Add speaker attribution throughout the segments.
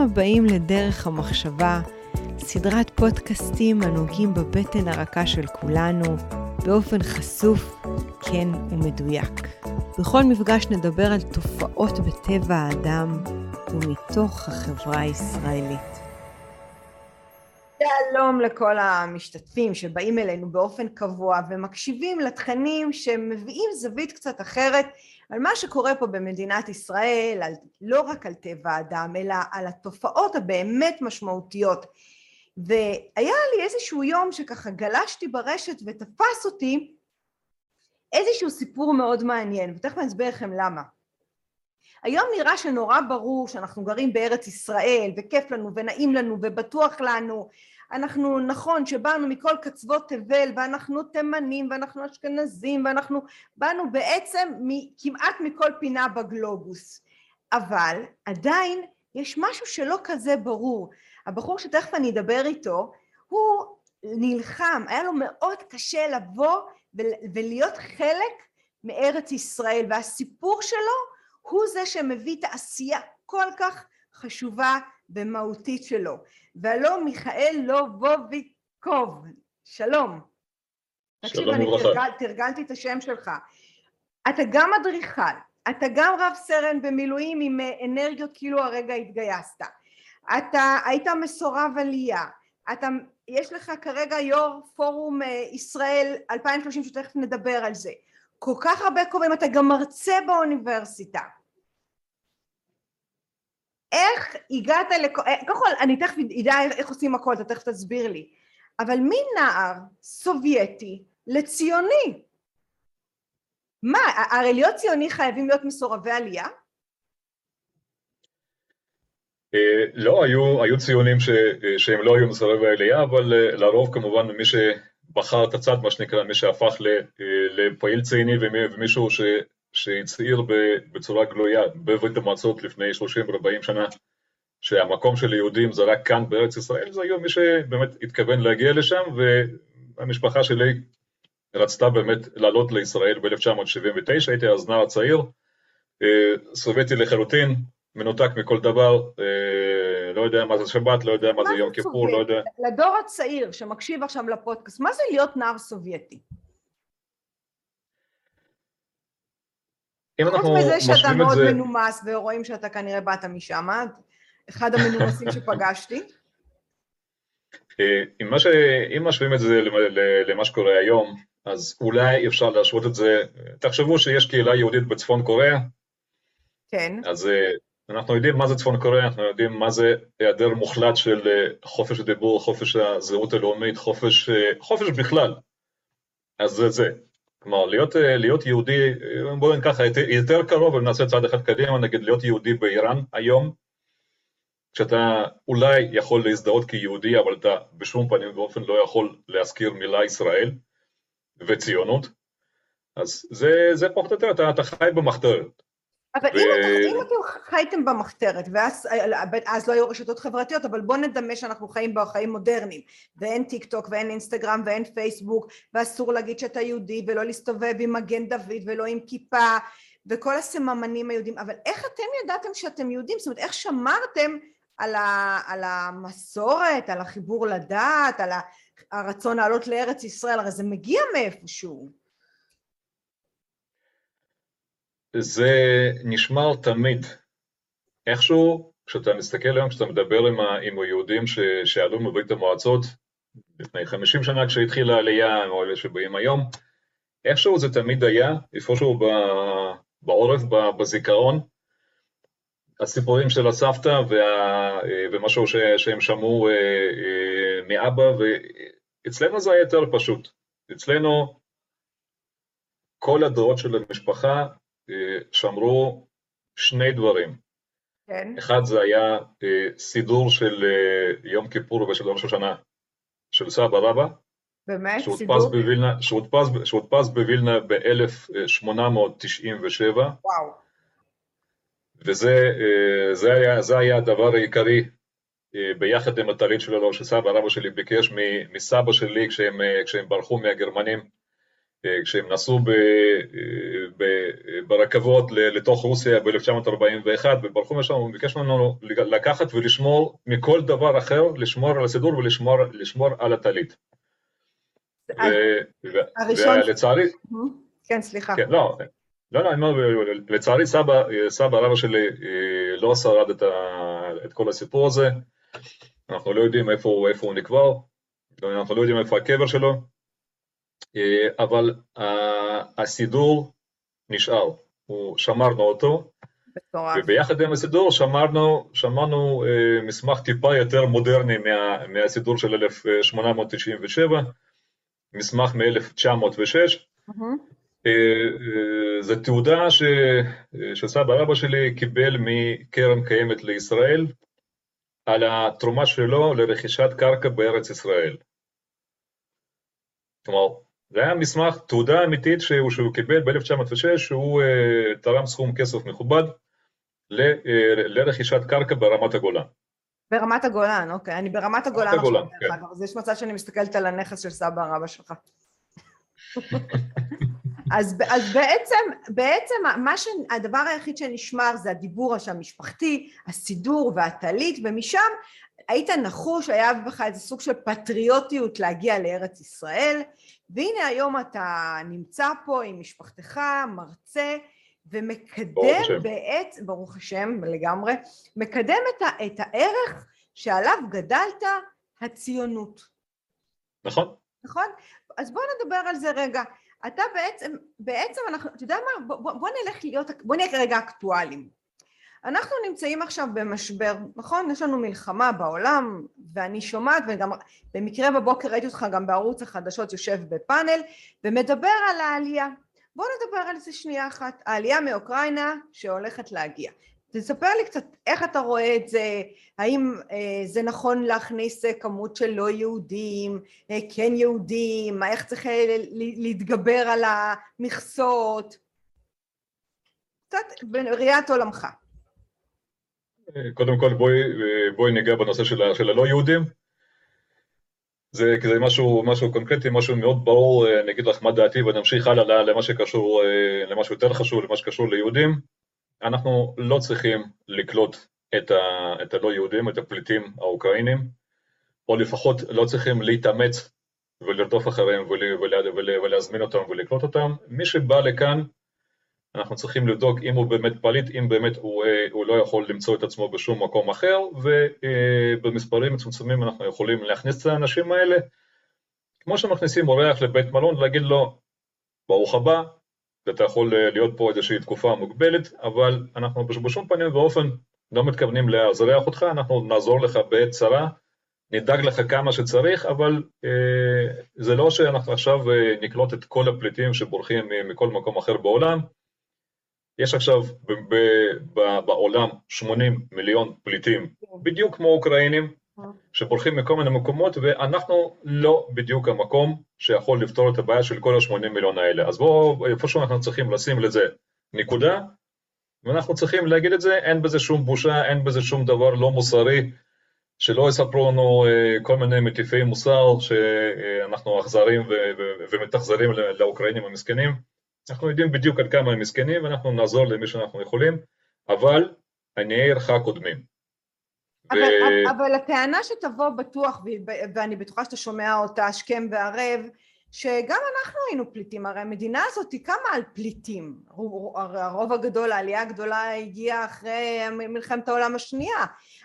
Speaker 1: הבאים לדרך המחשבה, סדרת פודקאסטים הנוגעים בבטן הרכה של כולנו, באופן חשוף, כן ומדויק. בכל מפגש נדבר על תופעות בטבע האדם ומתוך החברה הישראלית. שלום לכל המשתתפים שבאים אלינו באופן קבוע ומקשיבים לתכנים שמביאים זווית קצת אחרת על מה שקורה פה במדינת ישראל, על, לא רק על טבע האדם, אלא על התופעות הבאמת משמעותיות. והיה לי איזשהו יום שככה גלשתי ברשת ותפס אותי איזשהו סיפור מאוד מעניין, ותכף אני אסביר לכם למה. היום נראה שנורא ברור שאנחנו גרים בארץ ישראל וכיף לנו ונעים לנו ובטוח לנו אנחנו נכון שבאנו מכל קצוות תבל ואנחנו תימנים ואנחנו אשכנזים ואנחנו באנו בעצם כמעט מכל פינה בגלובוס אבל עדיין יש משהו שלא כזה ברור הבחור שתכף אני אדבר איתו הוא נלחם היה לו מאוד קשה לבוא ולהיות חלק מארץ ישראל והסיפור שלו הוא זה שמביא את העשייה כל כך חשובה ומהותית שלו. והלא מיכאל לובוביקוב, שלום. תקשיב, אני תרגל, תרגלתי את השם שלך. אתה גם אדריכל, אתה גם רב סרן במילואים עם אה, אנרגיות כאילו הרגע התגייסת. אתה היית מסורב עלייה. אתה, יש לך כרגע יו"ר פורום אה, ישראל 2030 שתכף נדבר על זה. כל כך הרבה קוראים, אתה גם מרצה באוניברסיטה. איך הגעת לכ... אה, קודם כל אני תכף אדע איך עושים הכל, אתה תכף תסביר לי, אבל מנער סובייטי לציוני? מה, הרי להיות ציוני חייבים להיות מסורבי עלייה?
Speaker 2: אה, לא, היו, היו ציונים ש, שהם לא היו מסורבי עלייה, אבל אה, לרוב כמובן מי שבחר את הצד, מה שנקרא, מי שהפך לפעיל ציוני ומישהו ש, שהצהיר בצורה גלויה בברית המועצות לפני 30-40 שנה שהמקום של יהודים זה רק כאן בארץ ישראל, זה היום מי שבאמת התכוון להגיע לשם והמשפחה שלי רצתה באמת לעלות לישראל ב-1979, הייתי אז נער צעיר, אה, סובייטי לחלוטין, מנותק מכל דבר, אה, לא יודע מה זה שבת, לא יודע מה זה יום כיפור, לא יודע...
Speaker 1: לדור הצעיר שמקשיב עכשיו לפודקאסט, מה זה להיות נער סובייטי?
Speaker 2: אם אנחנו משווים את זה... חוץ
Speaker 1: מזה שאתה מאוד מנומס ורואים שאתה כנראה באת משם, אחד המנומסים שפגשתי.
Speaker 2: אה, אם, ש... אם משווים את זה למה שקורה היום, אז אולי אפשר להשוות את זה, תחשבו שיש קהילה יהודית בצפון קוריאה,
Speaker 1: כן.
Speaker 2: אז אה, אנחנו יודעים מה זה צפון קוריאה, אנחנו יודעים מה זה היעדר מוחלט של אה, חופש הדיבור, חופש הזהות הלאומית, חופש, חופש בכלל. אז זה זה. כלומר, להיות, אה, להיות יהודי, אה, בואו נגיד ככה, יותר קרוב ונעשה צעד אחד קדימה, נגיד להיות יהודי באיראן היום, כשאתה אולי יכול להזדהות כיהודי, אבל אתה בשום פנים ואופן לא יכול להזכיר מילה ישראל וציונות, אז זה, זה פחות או יותר, אתה, אתה חי במחתרת.
Speaker 1: אבל ו... אם, אתה, אם אתם חייתם במחתרת, ואז אז לא היו רשתות חברתיות, אבל בואו נדמה שאנחנו חיים בחיים מודרניים, ואין טיק טוק ואין אינסטגרם ואין פייסבוק, ואסור להגיד שאתה יהודי, ולא להסתובב עם מגן דוד ולא עם כיפה, וכל הסממנים היהודים, אבל איך אתם ידעתם שאתם יהודים? זאת אומרת, איך שמרתם על, ה, על המסורת, על החיבור לדת, על הרצון לעלות לארץ ישראל, הרי זה מגיע מאיפשהו.
Speaker 2: זה נשמר תמיד. איכשהו, כשאתה מסתכל היום, כשאתה מדבר עם, ה, עם היהודים ש, שעלו מברית המועצות, לפני 50 שנה כשהתחילה העלייה, או אלה שבאים היום, איכשהו זה תמיד היה, איפשהו ב, בעורף, בזיכרון, הסיפורים של הסבתא וה, ומשהו ש, שהם שמעו אה, אה, מאבא, ואצלנו זה היה יותר פשוט. אצלנו כל הדורות של המשפחה שמרו שני דברים.
Speaker 1: כן.
Speaker 2: אחד זה היה אה, סידור של אה, יום כיפור ושל ראש השנה של סבא רבא.
Speaker 1: באמת? סידור?
Speaker 2: בווילנה, שהודפס, שהודפס בווילנה ב-1897.
Speaker 1: וואו.
Speaker 2: וזה אה, זה היה, זה היה הדבר העיקרי ביחד עם הטלית שלו, שסבא רבא שלי ביקש מסבא שלי כשהם, כשהם ברחו מהגרמנים. כשהם נסעו ב, ב, ברכבות לתוך רוסיה ב-1941 וברחו משם, הוא ביקש ממנו לקחת ולשמור מכל דבר אחר, לשמור על הסידור ולשמור על הטלית.
Speaker 1: ולצערי... כן, סליחה. כן,
Speaker 2: לא, לא, לא, אני אומר, לצערי סבא, סבא רבא שלי לא שרד את, ה, את כל הסיפור הזה, אנחנו לא יודעים איפה, איפה הוא נקבר, אנחנו לא יודעים איפה הקבר שלו, אבל הסידור נשאר, שמרנו אותו, וביחד עם הסידור שמרנו, שמרנו מסמך טיפה יותר מודרני מה, מהסידור של 1897, מסמך מ-1906, mm-hmm. אה, אה, זו תעודה ש... שסבא רבא שלי קיבל מקרן קיימת לישראל על התרומה שלו לרכישת קרקע בארץ ישראל. כלומר, זה היה מסמך, תעודה אמיתית שהוא, שהוא קיבל ב-1906, שהוא uh, תרם סכום כסף מכובד ל, uh, לרכישת קרקע ברמת הגולן.
Speaker 1: ברמת הגולן, אוקיי, אני ברמת הגולן עכשיו, הגולן, כן. אז יש מצב שאני מסתכלת על הנכס של סבא רבא שלך. אז, אז בעצם, בעצם מה ש... הדבר היחיד שנשמר זה הדיבור המשפחתי, הסידור והטלית, ומשם היית נחוש, היה בך איזה סוג של פטריוטיות להגיע לארץ ישראל, והנה היום אתה נמצא פה עם משפחתך, מרצה, ומקדם בעת, ברוך השם לגמרי, מקדם את, ה, את הערך שעליו גדלת, הציונות.
Speaker 2: נכון.
Speaker 1: נכון? אז בואו נדבר על זה רגע. אתה בעצם, בעצם אנחנו, אתה יודע מה, בוא, בוא נלך להיות, בוא נהיה כרגע אקטואליים. אנחנו נמצאים עכשיו במשבר, נכון? יש לנו מלחמה בעולם, ואני שומעת, וגם במקרה בבוקר ראיתי אותך גם בערוץ החדשות יושב בפאנל, ומדבר על העלייה. בואו נדבר על זה שנייה אחת, העלייה מאוקראינה שהולכת להגיע. תספר לי קצת איך אתה רואה את זה, האם אה, זה נכון להכניס אה, כמות של לא יהודים, אה, כן יהודים, איך צריך אה, להתגבר על המכסות, קצת בראיית עולמך.
Speaker 2: קודם כל בואי, אה, בואי ניגע בנושא של, של הלא יהודים. זה, זה משהו, משהו קונקרטי, משהו מאוד ברור, אה, אני אגיד לך מה דעתי ונמשיך הלאה למה שקשור, למשהו יותר חשוב, למה שקשור ליהודים. אנחנו לא צריכים לקלוט את, ה, את הלא יהודים, את הפליטים האוקראינים, או לפחות לא צריכים להתאמץ ולרדוף אחריהם ול, ול, ול, ולהזמין אותם ולקלוט אותם. מי שבא לכאן, אנחנו צריכים לבדוק אם הוא באמת פליט, אם באמת הוא, הוא לא יכול למצוא את עצמו בשום מקום אחר, ובמספרים מצומצמים אנחנו יכולים להכניס את האנשים האלה, כמו שמכניסים אורח לבית מלון, להגיד לו, ברוך הבא, ואתה יכול אה, להיות פה איזושהי תקופה מוגבלת, אבל אנחנו בשום פנים ואופן לא מתכוונים לאזרח אותך, אנחנו נעזור לך בעת צרה, נדאג לך כמה שצריך, אבל אה, זה לא שאנחנו עכשיו אה, נקלוט את כל הפליטים שבורחים מכל מקום אחר בעולם. יש עכשיו ב- ב- ב- בעולם 80 מיליון פליטים, בדיוק כמו אוקראינים, שבורחים מכל מיני מקומות, ואנחנו לא בדיוק המקום שיכול לפתור את הבעיה של כל ה-80 מיליון האלה. אז בואו, איפשהו אנחנו צריכים לשים לזה נקודה, ואנחנו צריכים להגיד את זה, אין בזה שום בושה, אין בזה שום דבר לא מוסרי, שלא יספרו לנו uh, כל מיני מטיפי מוסר שאנחנו אכזרים ומתאכזרים לאוקראינים המסכנים. אנחנו יודעים בדיוק עד כמה הם מסכנים, ואנחנו נעזור למי שאנחנו יכולים, אבל עניי עירך קודמים.
Speaker 1: אבל, ו... אבל הטענה שתבוא בטוח, ואני בטוחה שאתה שומע אותה השכם והערב, שגם אנחנו היינו פליטים, הרי המדינה הזאת היא קמה על פליטים, הרוב הגדול, העלייה הגדולה הגיעה אחרי מלחמת העולם השנייה,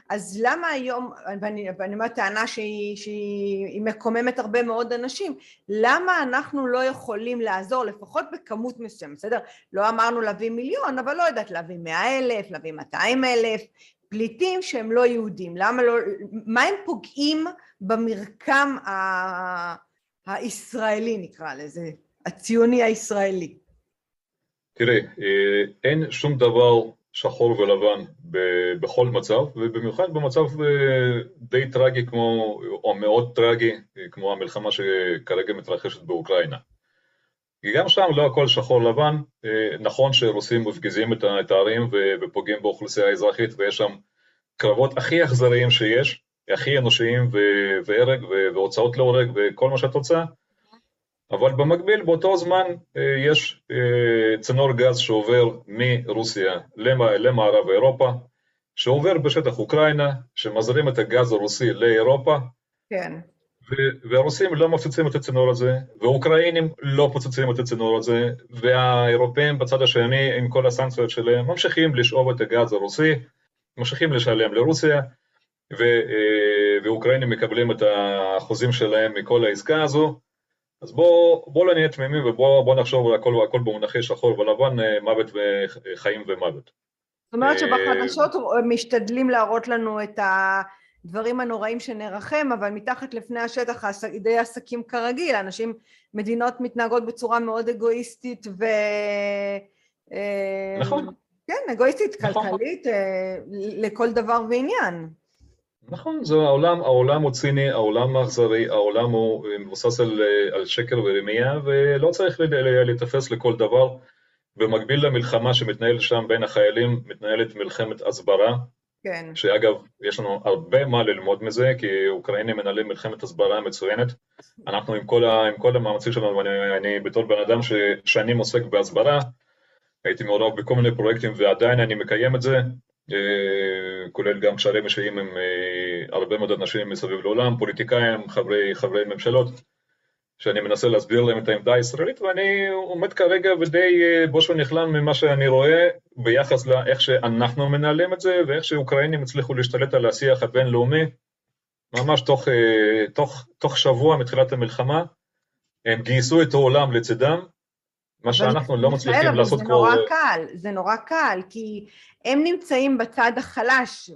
Speaker 1: אז למה היום, ואני, ואני אומרת טענה שהיא, שהיא מקוממת הרבה מאוד אנשים, למה אנחנו לא יכולים לעזור לפחות בכמות מסוימת, בסדר? לא אמרנו להביא מיליון, אבל לא יודעת להביא מאה אלף, להביא מאתיים אלף, פליטים שהם לא יהודים, למה לא, מה הם פוגעים במרקם ה... הישראלי נקרא לזה, הציוני הישראלי?
Speaker 2: תראי, אה, אין שום דבר שחור ולבן בכל מצב, ובמיוחד במצב אה, די טרגי כמו, או מאוד טרגי, כמו המלחמה שכרגע מתרחשת באוקראינה. כי גם שם לא הכל שחור לבן, אה, נכון שרוסים מפגיזים את הערים ופוגעים באוכלוסייה האזרחית ויש שם קרבות הכי אכזריים שיש, הכי אנושיים והרג והוצאות להורג וכל מה שאת רוצה, אבל במקביל באותו זמן יש צינור גז שעובר מרוסיה למערב אירופה, שעובר בשטח אוקראינה, שמזרים את הגז הרוסי לאירופה,
Speaker 1: כן.
Speaker 2: והרוסים לא מפציצים את הצינור הזה, והאוקראינים לא מפציצים את הצינור הזה, והאירופאים בצד השני עם כל הסנקציות שלהם ממשיכים לשאוב את הגז הרוסי, ממשיכים לשלם לרוסיה, ואוקראינים מקבלים את האחוזים שלהם מכל העסקה הזו, אז בואו בוא לא נהיה תמימים ובואו נחשוב על הכל, הכל במונחי שחור ולבן, אה, מוות וחיים ומוות.
Speaker 1: זאת אומרת שבחדשות משתדלים להראות לנו את הדברים הנוראים שנרחם, אבל מתחת לפני השטח די עסקים כרגיל, אנשים, מדינות מתנהגות בצורה מאוד אגואיסטית ו...
Speaker 2: אה, נכון.
Speaker 1: כן, אגואיסטית, נכון. כלכלית, אה, לכל דבר ועניין.
Speaker 2: נכון, זה העולם, העולם הוא ציני, העולם האכזרי, העולם הוא מבוסס על, על שקר ורמייה, ולא צריך להתאפס לכל דבר. במקביל למלחמה שמתנהלת שם בין החיילים, מתנהלת מלחמת הסברה.
Speaker 1: כן.
Speaker 2: שאגב, יש לנו הרבה מה ללמוד מזה, כי אוקראינים מנהלים מלחמת הסברה מצוינת. אנחנו עם כל, ה, עם כל המאמצים שלנו, ואני אני בתור בן אדם ששנים עוסק בהסברה, הייתי מעורב בכל מיני פרויקטים ועדיין אני מקיים את זה, אה, כולל גם קשרים אישיים עם אה, הרבה מאוד אנשים מסביב לעולם, פוליטיקאים, חברי, חברי ממשלות, שאני מנסה להסביר להם את העמדה הישראלית, ואני עומד כרגע ודי אה, בוש ונכלם ממה שאני רואה ביחס לאיך שאנחנו מנהלים את זה, ואיך שאוקראינים הצליחו להשתלט על השיח הבינלאומי, ממש תוך, תוך, תוך שבוע מתחילת המלחמה, הם גייסו את העולם לצידם, מה שאנחנו לא מצליחים לעשות
Speaker 1: כמו... זה נורא קל, זה נורא קל, כי הם נמצאים בצד החלש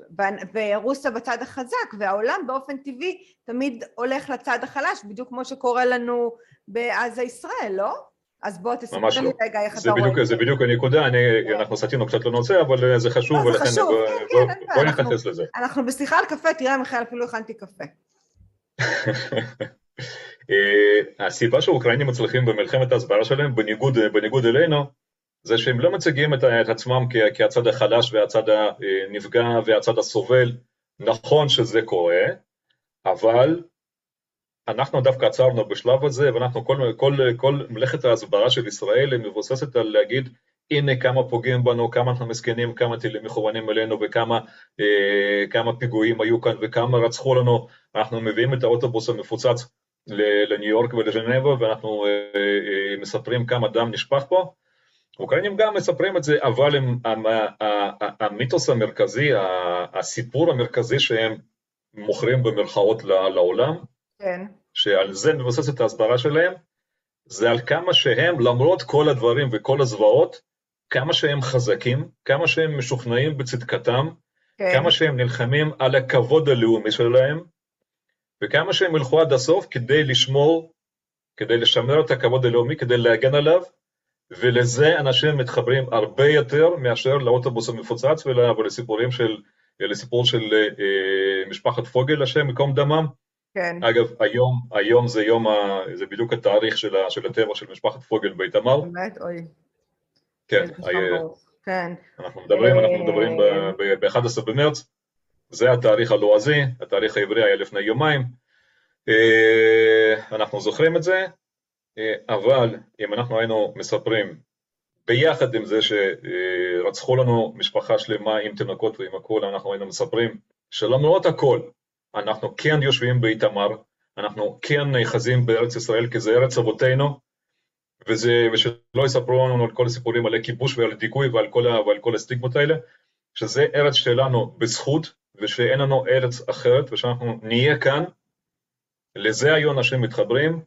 Speaker 1: ורוסיה בצד החזק, והעולם באופן טבעי תמיד הולך לצד החלש, בדיוק כמו שקורה לנו בעזה ישראל, לא? אז בוא תספר לי לא. רגע איך אתה רואה.
Speaker 2: זה בדיוק הנקודה, אני, אנחנו סטינו קצת לנושא, אבל זה חשוב,
Speaker 1: ולכן
Speaker 2: בואי
Speaker 1: כן, כן, נתייחס לזה. אנחנו בשיחה על קפה, תראה מיכאל, אפילו הכנתי קפה.
Speaker 2: אה, הסיבה שהאוקראינים מצליחים במלחמת ההסברה שלהם, בניגוד, בניגוד אלינו, זה שהם לא מציגים את, את עצמם כ, כהצד החלש והצד הנפגע והצד הסובל. נכון שזה קורה, אבל אנחנו דווקא עצרנו בשלב הזה, ואנחנו, כל, כל, כל מלאכת ההסברה של ישראל היא מבוססת על להגיד, הנה כמה פוגעים בנו, כמה אנחנו מסכנים, כמה טילים מכוונים אלינו וכמה אה, כמה פיגועים היו כאן וכמה רצחו לנו, אנחנו מביאים את האוטובוס המפוצץ לניו יורק ולז'נבה ואנחנו אה, אה, מספרים כמה דם נשפך פה. אוקראינים גם מספרים את זה, אבל הם, המיתוס המרכזי, הסיפור המרכזי שהם מוכרים במרכאות לעולם,
Speaker 1: כן.
Speaker 2: שעל זה מבוססת ההסברה שלהם, זה על כמה שהם, למרות כל הדברים וכל הזוועות, כמה שהם חזקים, כמה שהם משוכנעים בצדקתם, כן. כמה שהם נלחמים על הכבוד הלאומי שלהם, וכמה שהם ילכו עד הסוף כדי לשמור, כדי לשמר את הכבוד הלאומי, כדי להגן עליו, ולזה אנשים מתחברים הרבה יותר מאשר לאוטובוס המפוצץ ולסיפורים של, לסיפור של אה, משפחת פוגל, השם ייקום דמם.
Speaker 1: כן.
Speaker 2: אגב, היום, היום זה יום, ה, זה בדיוק התאריך של, ה, של הטבע של משפחת פוגל באיתמר.
Speaker 1: באמת? אוי.
Speaker 2: כן,
Speaker 1: כן.
Speaker 2: אנחנו מדברים, אנחנו מדברים ב-11 במרץ, זה התאריך הלועזי, התאריך העברי היה לפני יומיים, אה, אנחנו זוכרים את זה, אה, אבל אם אנחנו היינו מספרים ביחד עם זה שרצחו לנו משפחה שלמה עם תינוקות ועם הכול, אנחנו היינו מספרים שלמרות הכל, אנחנו כן יושבים באיתמר, אנחנו כן נאחזים בארץ ישראל כי זה ארץ אבותינו, וזה, ושלא יספרו לנו על כל הסיפורים על הכיבוש ועל דיכוי ועל כל, ועל כל הסטיגמות האלה, שזה ארץ שלנו בזכות, ושאין לנו ארץ אחרת, ושאנחנו נהיה כאן, לזה היו אנשים מתחברים,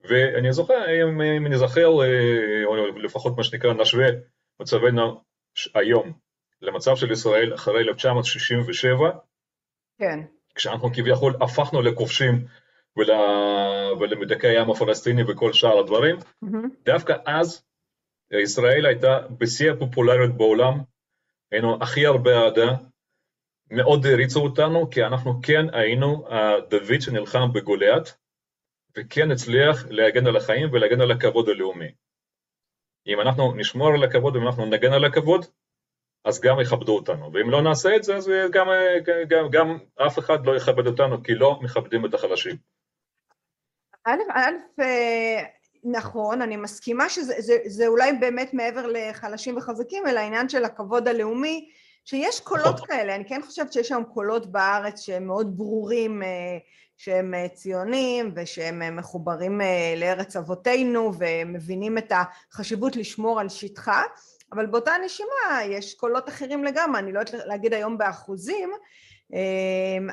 Speaker 2: ואני זוכר, אם, אם אני זוכר, אה, או לפחות מה שנקרא, נשווה מצבנו היום למצב של ישראל אחרי 1967,
Speaker 1: כן.
Speaker 2: כשאנחנו כביכול הפכנו לכובשים ול, ולמדכאי העם הפלסטיני וכל שאר הדברים, mm-hmm. דווקא אז ישראל הייתה בשיא הפופולריות בעולם, היינו הכי הרבה אהדה, מאוד הריצו אותנו, כי אנחנו כן היינו הדוד שנלחם בגוליית, וכן הצליח להגן על החיים ולהגן על הכבוד הלאומי. אם אנחנו נשמור על הכבוד, אם אנחנו נגן על הכבוד, אז גם יכבדו אותנו, ואם לא נעשה את זה, אז גם, גם, גם אף אחד לא יכבד אותנו, כי לא מכבדים את החלשים.
Speaker 1: א', א', נכון, אני מסכימה שזה זה, זה אולי באמת מעבר לחלשים וחזקים, אלא העניין של הכבוד הלאומי, שיש קולות נכון. כאלה, אני כן חושבת שיש היום קולות בארץ שהם מאוד ברורים, אה, שהם אה, ציונים ושהם אה, מחוברים לארץ אבותינו ומבינים את החשיבות לשמור על שטחה, אבל באותה נשימה יש קולות אחרים לגמרי, אני לא יודעת להגיד היום באחוזים,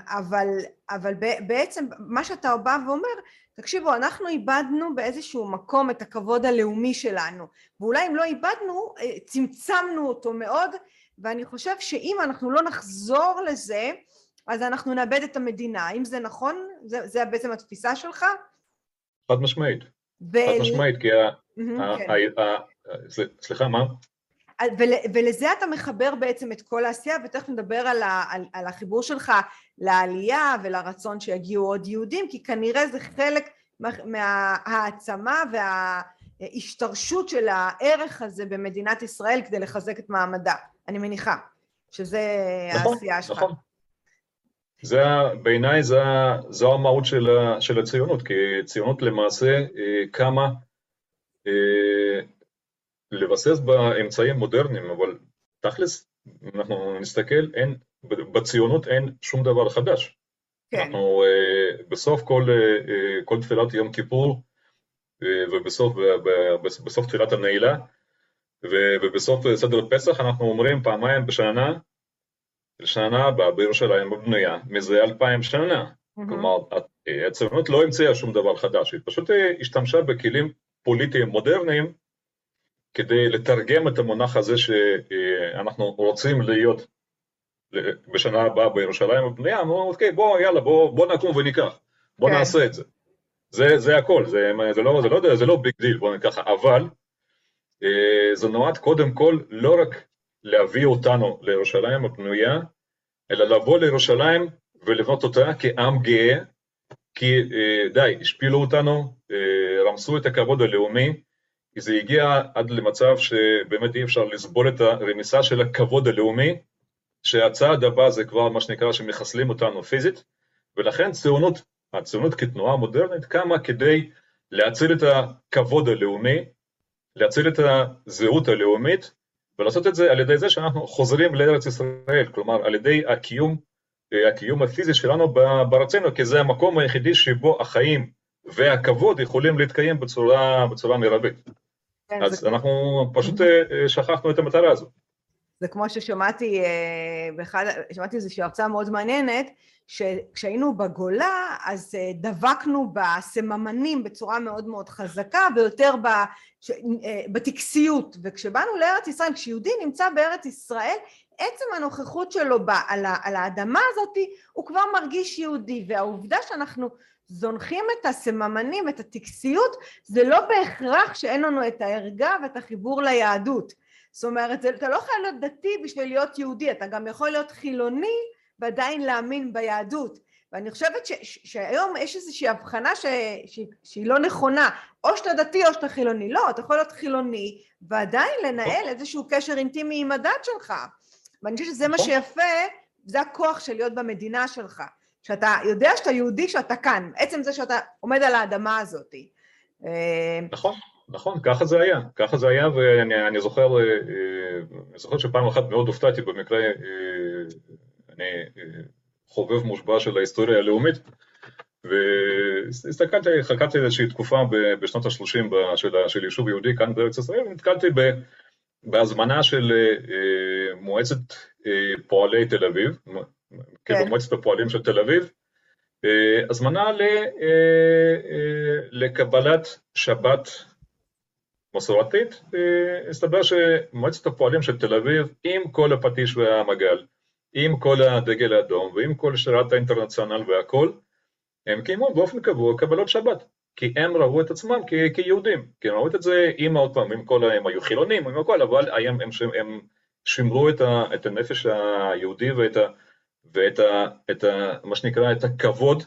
Speaker 1: אבל, אבל בעצם מה שאתה בא ואומר, תקשיבו, אנחנו איבדנו באיזשהו מקום את הכבוד הלאומי שלנו, ואולי אם לא איבדנו, צמצמנו אותו מאוד, ואני חושב שאם אנחנו לא נחזור לזה, אז אנחנו נאבד את המדינה. האם זה נכון? זה, זה בעצם התפיסה שלך?
Speaker 2: חד משמעית. ו... חד משמעית, כי ה... כן. ה... ה... סליחה, מה?
Speaker 1: ול, ולזה אתה מחבר בעצם את כל העשייה, ותכף נדבר על, ה, על, על החיבור שלך לעלייה ולרצון שיגיעו עוד יהודים, כי כנראה זה חלק מההעצמה וההשתרשות של הערך הזה במדינת ישראל כדי לחזק את מעמדה. אני מניחה שזה נכון, העשייה שלך. נכון.
Speaker 2: זה, בעיניי זה, זו המהות של, של הציונות, כי ציונות למעשה אה, קמה אה, לבסס באמצעים מודרניים, אבל תכלס, אנחנו נסתכל, אין, בציונות אין שום דבר חדש. כן. אנחנו אה, בסוף כל, כל תפילת יום כיפור ובסוף בסוף תפילת הנעילה, ובסוף סדר פסח אנחנו אומרים פעמיים בשנה, לשנה הבאה בירושלים הבנויה מזה אלפיים שנה. Mm-hmm. כלומר, הציונות לא המציאה שום דבר חדש, היא פשוט אה, השתמשה בכלים פוליטיים מודרניים כדי לתרגם את המונח הזה שאנחנו רוצים להיות בשנה הבאה בירושלים הבנויה, אמרו, אוקיי, בוא, יאללה, בוא, בוא נקום וניקח, בוא. כן. נעשה את זה. זה, זה הכל, זה, זה, לא, זה, לא, זה לא big deal, בוא ניקח, אבל אה, זה נועד קודם כל לא רק להביא אותנו לירושלים הבנויה, אלא לבוא לירושלים ולבנות אותה כעם גאה, כי אה, די, השפילו אותנו, אה, רמסו את הכבוד הלאומי, כי זה הגיע עד למצב שבאמת אי אפשר לסבול את הרמיסה של הכבוד הלאומי, שהצעד הבא זה כבר מה שנקרא שמחסלים אותנו פיזית, ולכן ציונות, הציונות כתנועה מודרנית קמה כדי להציל את הכבוד הלאומי, להציל את הזהות הלאומית ולעשות את זה על ידי זה שאנחנו חוזרים לארץ ישראל, כלומר על ידי הקיום, הקיום הפיזי שלנו בארצנו, כי זה המקום היחידי שבו החיים והכבוד יכולים להתקיים בצורה, בצורה מרבית. כן, אז. אנחנו פשוט אה, שכחנו את המטרה הזו.
Speaker 1: זה כמו ששמעתי אה, באחד, שמעתי איזושהי הרצאה מאוד מעניינת, שכשהיינו בגולה אז אה, דבקנו בסממנים בצורה מאוד מאוד חזקה ויותר אה, בטקסיות וכשבאנו לארץ ישראל, כשיהודי נמצא בארץ ישראל עצם הנוכחות שלו על האדמה הזאת הוא כבר מרגיש יהודי והעובדה שאנחנו זונחים את הסממנים, את הטקסיות, זה לא בהכרח שאין לנו את הערגה ואת החיבור ליהדות. זאת אומרת, אתה לא חייב להיות דתי בשביל להיות יהודי, אתה גם יכול להיות חילוני ועדיין להאמין ביהדות. ואני חושבת ש, ש, שהיום יש איזושהי הבחנה ש, ש, שהיא לא נכונה, או שאתה דתי או שאתה חילוני. לא, אתה יכול להיות חילוני ועדיין לנהל איזשהו קשר אינטימי עם הדת שלך. ואני חושבת שזה מה נכון. שיפה, זה הכוח של להיות במדינה שלך. שאתה יודע שאתה יהודי, שאתה כאן. עצם זה שאתה עומד על האדמה הזאת.
Speaker 2: אה, נכון. נכון, ככה זה היה, ככה זה היה, ואני זוכר, אה, אה, אני זוכר שפעם אחת מאוד הופתעתי במקרה אני אה, חובב מושבע של ההיסטוריה הלאומית, והסתכלתי, חקרתי איזושהי תקופה בשנות ה-30 של, של יישוב יהודי כאן בארץ ישראל, ונתקלתי בהזמנה של אה, מועצת אה, פועלי תל אביב, כן. כאילו מועצת הפועלים של תל אביב, הזמנה לקבלת שבת מסורתית, הסתבר שמועצת הפועלים של תל אביב, עם כל הפטיש והמגל, עם כל הדגל האדום ועם כל שירת האינטרנציונל והכל, הם קיימו באופן קבוע קבלות שבת, כי הם ראו את עצמם כ- כיהודים, כי הם ראו את זה עם עוד פעם, עם כל, הם היו חילונים, עם הכל, אבל הם, הם, הם שימרו את, ה, את הנפש היהודי ואת, ה, ואת ה, את ה, מה שנקרא, את הכבוד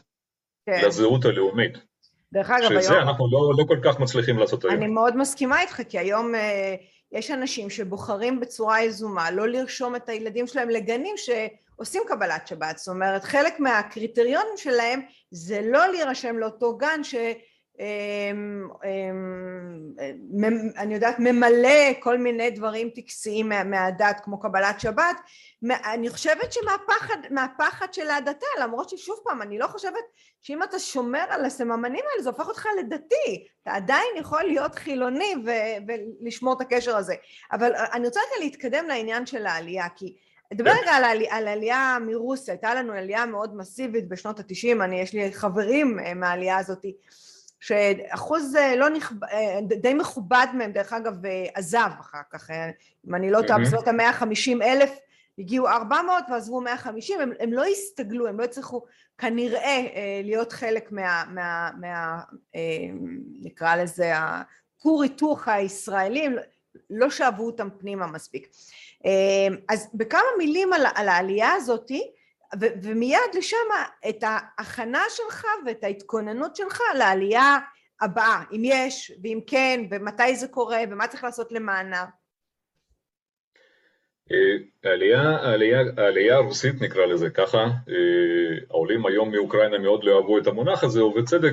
Speaker 2: כן. לזהות הלאומית.
Speaker 1: דרך אגב,
Speaker 2: שזה היום... אנחנו לא, לא כל כך מצליחים לעשות היום.
Speaker 1: אני מאוד מסכימה איתך, כי היום... אה... יש אנשים שבוחרים בצורה יזומה לא לרשום את הילדים שלהם לגנים שעושים קבלת שבת, זאת אומרת חלק מהקריטריונים שלהם זה לא להירשם לאותו גן ש... אני יודעת, ממלא כל מיני דברים טקסיים מהדת כמו קבלת שבת, אני חושבת שמהפחד של ההדתה, למרות ששוב פעם, אני לא חושבת שאם אתה שומר על הסממנים האלה זה הופך אותך לדתי, אתה עדיין יכול להיות חילוני ולשמור את הקשר הזה. אבל אני רוצה רגע להתקדם לעניין של העלייה, כי נדבר רגע על, העלי, על העלייה מרוסיה, הייתה לנו עלייה מאוד מסיבית בשנות התשעים, אני, יש לי חברים מהעלייה הזאת, שאחוז לא נכבד, די מכובד מהם, דרך אגב, עזב אחר כך, אם אני לא טועה, בסביבות המאה החמישים אלף, הגיעו ארבע מאות ועזבו מאה חמישים, הם, הם לא הסתגלו, הם לא הצליחו כנראה להיות חלק מה, מה, מה נקרא לזה, הכור היתוך הישראלים, לא שאבו אותם פנימה מספיק. אז בכמה מילים על, על העלייה הזאתי, ומיד לשם את ההכנה שלך ואת ההתכוננות שלך לעלייה הבאה, אם יש, ואם כן, ומתי זה קורה, ומה צריך לעשות למענה.
Speaker 2: העלייה, העלייה, העלייה הרוסית נקרא לזה ככה, העולים היום מאוקראינה מאוד לא אהבו את המונח הזה, ובצדק,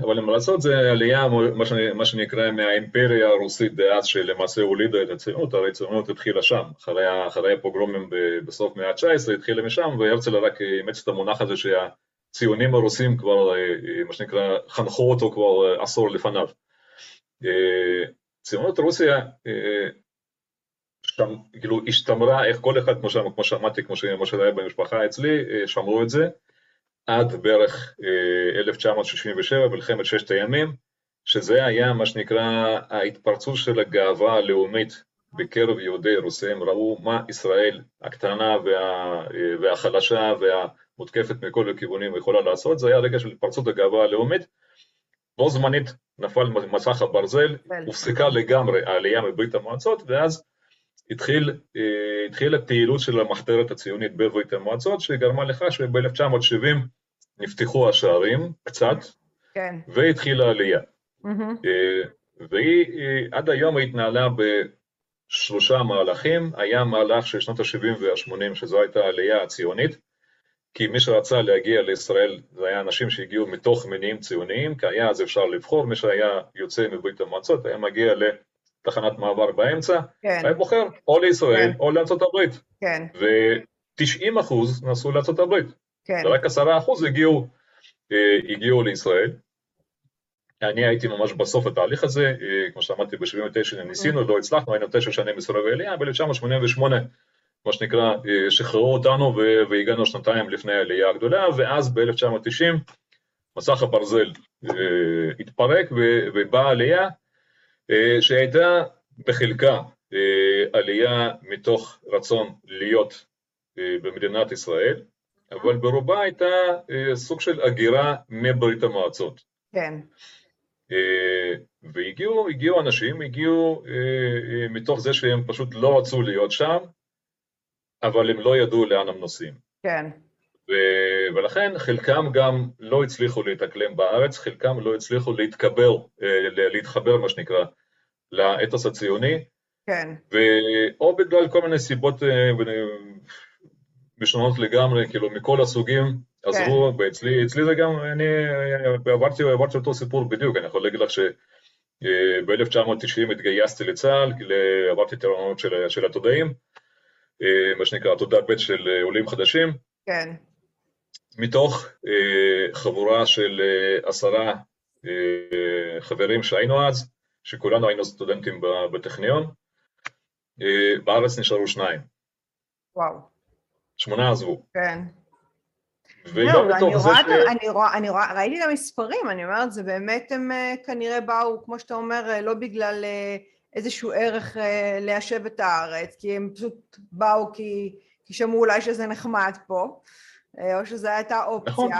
Speaker 2: אבל מה לעשות זה עלייה, מה, מה שנקרא מהאימפריה הרוסית דאז שלמעשה הולידה את הציונות, הרי הציונות התחילה שם, אחרי, אחרי הפוגרומים בסוף מאה ה-19 התחילה משם, והרצל רק אימץ את המונח הזה שהציונים הרוסים כבר, מה שנקרא, חנכו אותו כבר עשור לפניו. ציונות רוסיה שם, כאילו השתמרה איך כל אחד, כמו שאמרתי, כמו שזה היה במשפחה אצלי, שמרו את זה, עד בערך 1967, מלחמת ששת הימים, שזה היה מה שנקרא ההתפרצות של הגאווה הלאומית בקרב יהודי רוסיה, הם ראו מה ישראל הקטנה וה, והחלשה והמותקפת מכל הכיוונים יכולה לעשות, זה היה רגע של התפרצות הגאווה הלאומית, בו זמנית נפל מסך הברזל, הופסקה לגמרי העלייה מברית המועצות, ואז התחיל, התחילה פעילות של המחתרת הציונית בברית המועצות, שגרמה לכך שב-1970 נפתחו השערים קצת, כן. והתחילה העלייה. Mm-hmm. והיא עד היום התנהלה בשלושה מהלכים, היה מהלך של שנות ה-70 וה-80, שזו הייתה העלייה הציונית, כי מי שרצה להגיע לישראל זה היה אנשים שהגיעו מתוך מניעים ציוניים, כי היה אז אפשר לבחור, מי שהיה יוצא מברית המועצות היה מגיע לתחנת מעבר באמצע, כן. היה בוחר או לישראל כן. או לארצות הברית. כן. ו-90 אחוז נסעו לארצות הברית. כן. ורק עשרה אחוז הגיעו, אה, הגיעו לישראל. אני הייתי ממש בסוף התהליך הזה, אה, כמו שאמרתי, ב-79 ניסינו, לא הצלחנו, היינו תשע שנים מסורבי עלייה, ב-1988, מה שנקרא, אה, שחררו אותנו והגענו שנתיים לפני העלייה הגדולה, ואז ב-1990 מסך הברזל התפרק ובאה עלייה שהייתה בחלקה עלייה מתוך רצון להיות במדינת ישראל, אבל ברובה הייתה אה, סוג של הגירה מברית המועצות.
Speaker 1: כן.
Speaker 2: אה, והגיעו הגיעו אנשים, הגיעו אה, מתוך זה שהם פשוט לא רצו להיות שם, אבל הם לא ידעו לאן הם נוסעים.
Speaker 1: כן.
Speaker 2: ו- ולכן חלקם גם לא הצליחו להתאקלם בארץ, חלקם לא הצליחו להתקבר, להתחבר מה שנקרא, לאתוס הציוני.
Speaker 1: כן.
Speaker 2: או בגלל כל מיני סיבות משונות לגמרי, כאילו מכל הסוגים עזרו, כן. ואצלי אצלי זה גם, אני עברתי, עברתי אותו סיפור בדיוק, אני יכול להגיד לך שב-1990 התגייסתי לצה"ל, עברתי את הרעיונות של, של התודעים, אה, מה שנקרא תודה ב' של עולים חדשים.
Speaker 1: כן.
Speaker 2: מתוך אה, חבורה של אה, עשרה חברים שהיינו אז, שכולנו היינו סטודנטים בטכניון, בארץ נשארו שניים.
Speaker 1: וואו.
Speaker 2: שמונה עזבו.
Speaker 1: כן. וגם בתוך זה ש... אני, רואה, אני רואה, ראיתי את המספרים, אני אומרת, זה באמת הם אה, כנראה באו, כמו שאתה אומר, אה, לא בגלל אה, איזשהו ערך ליישב את הארץ, כי הם פשוט באו כי, כי שמעו אולי שזה נחמד פה, או שזו הייתה אופציה, נכון.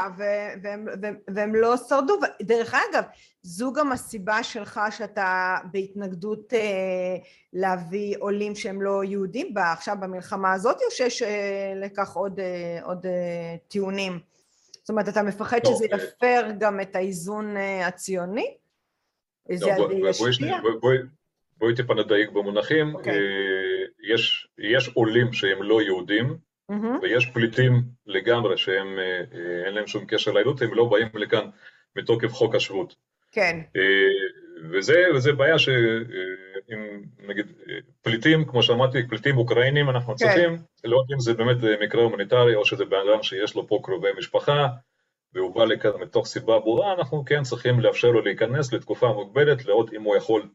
Speaker 1: והם, והם, והם לא שרדו. דרך אגב, זו גם הסיבה שלך שאתה בהתנגדות אה, להביא עולים שהם לא יהודים בה, עכשיו במלחמה הזאת, או שיש אה, לכך עוד, אה, עוד אה, טיעונים? זאת אומרת, אתה מפחד לא, שזה אה... יפר גם את האיזון אה, הציוני?
Speaker 2: לא, בואי בוא, בוא, בוא טיפה נדייק במונחים. Okay. אוקיי. אה, יש, יש עולים שהם לא יהודים, mm-hmm. ויש פליטים לגמרי שהם, אה, אה, אין להם שום קשר ליהדות, הם לא באים לכאן מתוקף חוק השבות.
Speaker 1: כן.
Speaker 2: וזה, וזה בעיה שאם נגיד פליטים, כמו שאמרתי, פליטים אוקראינים, אנחנו כן. צריכים לראות אם זה באמת מקרה הומניטרי או שזה בן אדם שיש לו פה קרובי משפחה והוא בא לכאן מתוך סיבה ברורה, אנחנו כן צריכים לאפשר לו להיכנס לתקופה מוגבלת, לראות אם הוא יכול,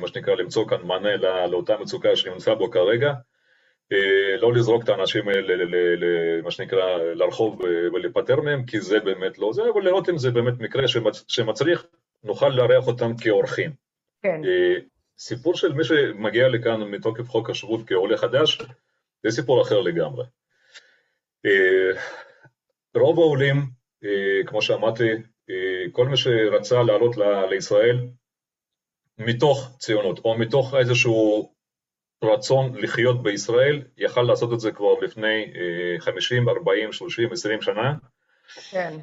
Speaker 2: מה שנקרא, למצוא כאן מענה לאותה מצוקה שנמצא בו כרגע. לא לזרוק את האנשים האלה, מה שנקרא, לרחוב ולהיפטר מהם, כי זה באמת לא זה, אבל לראות אם זה באמת מקרה שמצריך נוכל לארח אותם כאורחים.
Speaker 1: כן.
Speaker 2: סיפור של מי שמגיע לכאן מתוקף חוק השבות כעולה חדש, זה סיפור אחר לגמרי. רוב העולים, כמו שאמרתי, כל מי שרצה לעלות לישראל מתוך ציונות, או מתוך איזשהו רצון לחיות בישראל, יכל לעשות את זה כבר לפני 50, 40, 30, 20 שנה.
Speaker 1: כן.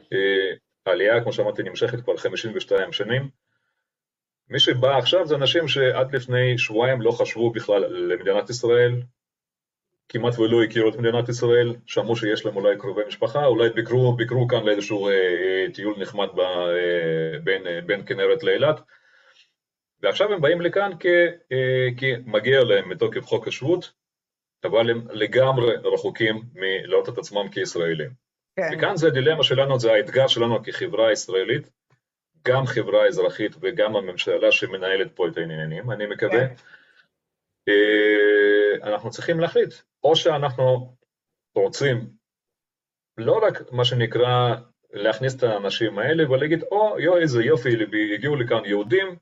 Speaker 2: העלייה, כמו שאמרתי, נמשכת כבר 52 שנים. מי שבא עכשיו זה אנשים שעד לפני שבועיים לא חשבו בכלל למדינת ישראל, כמעט ולא הכירו את מדינת ישראל, שמעו שיש להם אולי קרובי משפחה, אולי ביקרו, ביקרו כאן לאיזשהו אה, אה, טיול נחמד ב, אה, בין, אה, בין כנרת לאילת, ועכשיו הם באים לכאן כי, אה, כי מגיע להם מתוקף חוק השבות, אבל הם לגמרי רחוקים מלראות את עצמם כישראלים. כן. וכאן זה הדילמה שלנו, זה האתגר שלנו כחברה ישראלית, גם חברה אזרחית וגם הממשלה שמנהלת פה את העניינים, אני מקווה. כן. אה, אנחנו צריכים להחליט, או שאנחנו רוצים לא רק מה שנקרא להכניס את האנשים האלה ולהגיד, או יו איזה יופי, הגיעו לכאן יהודים,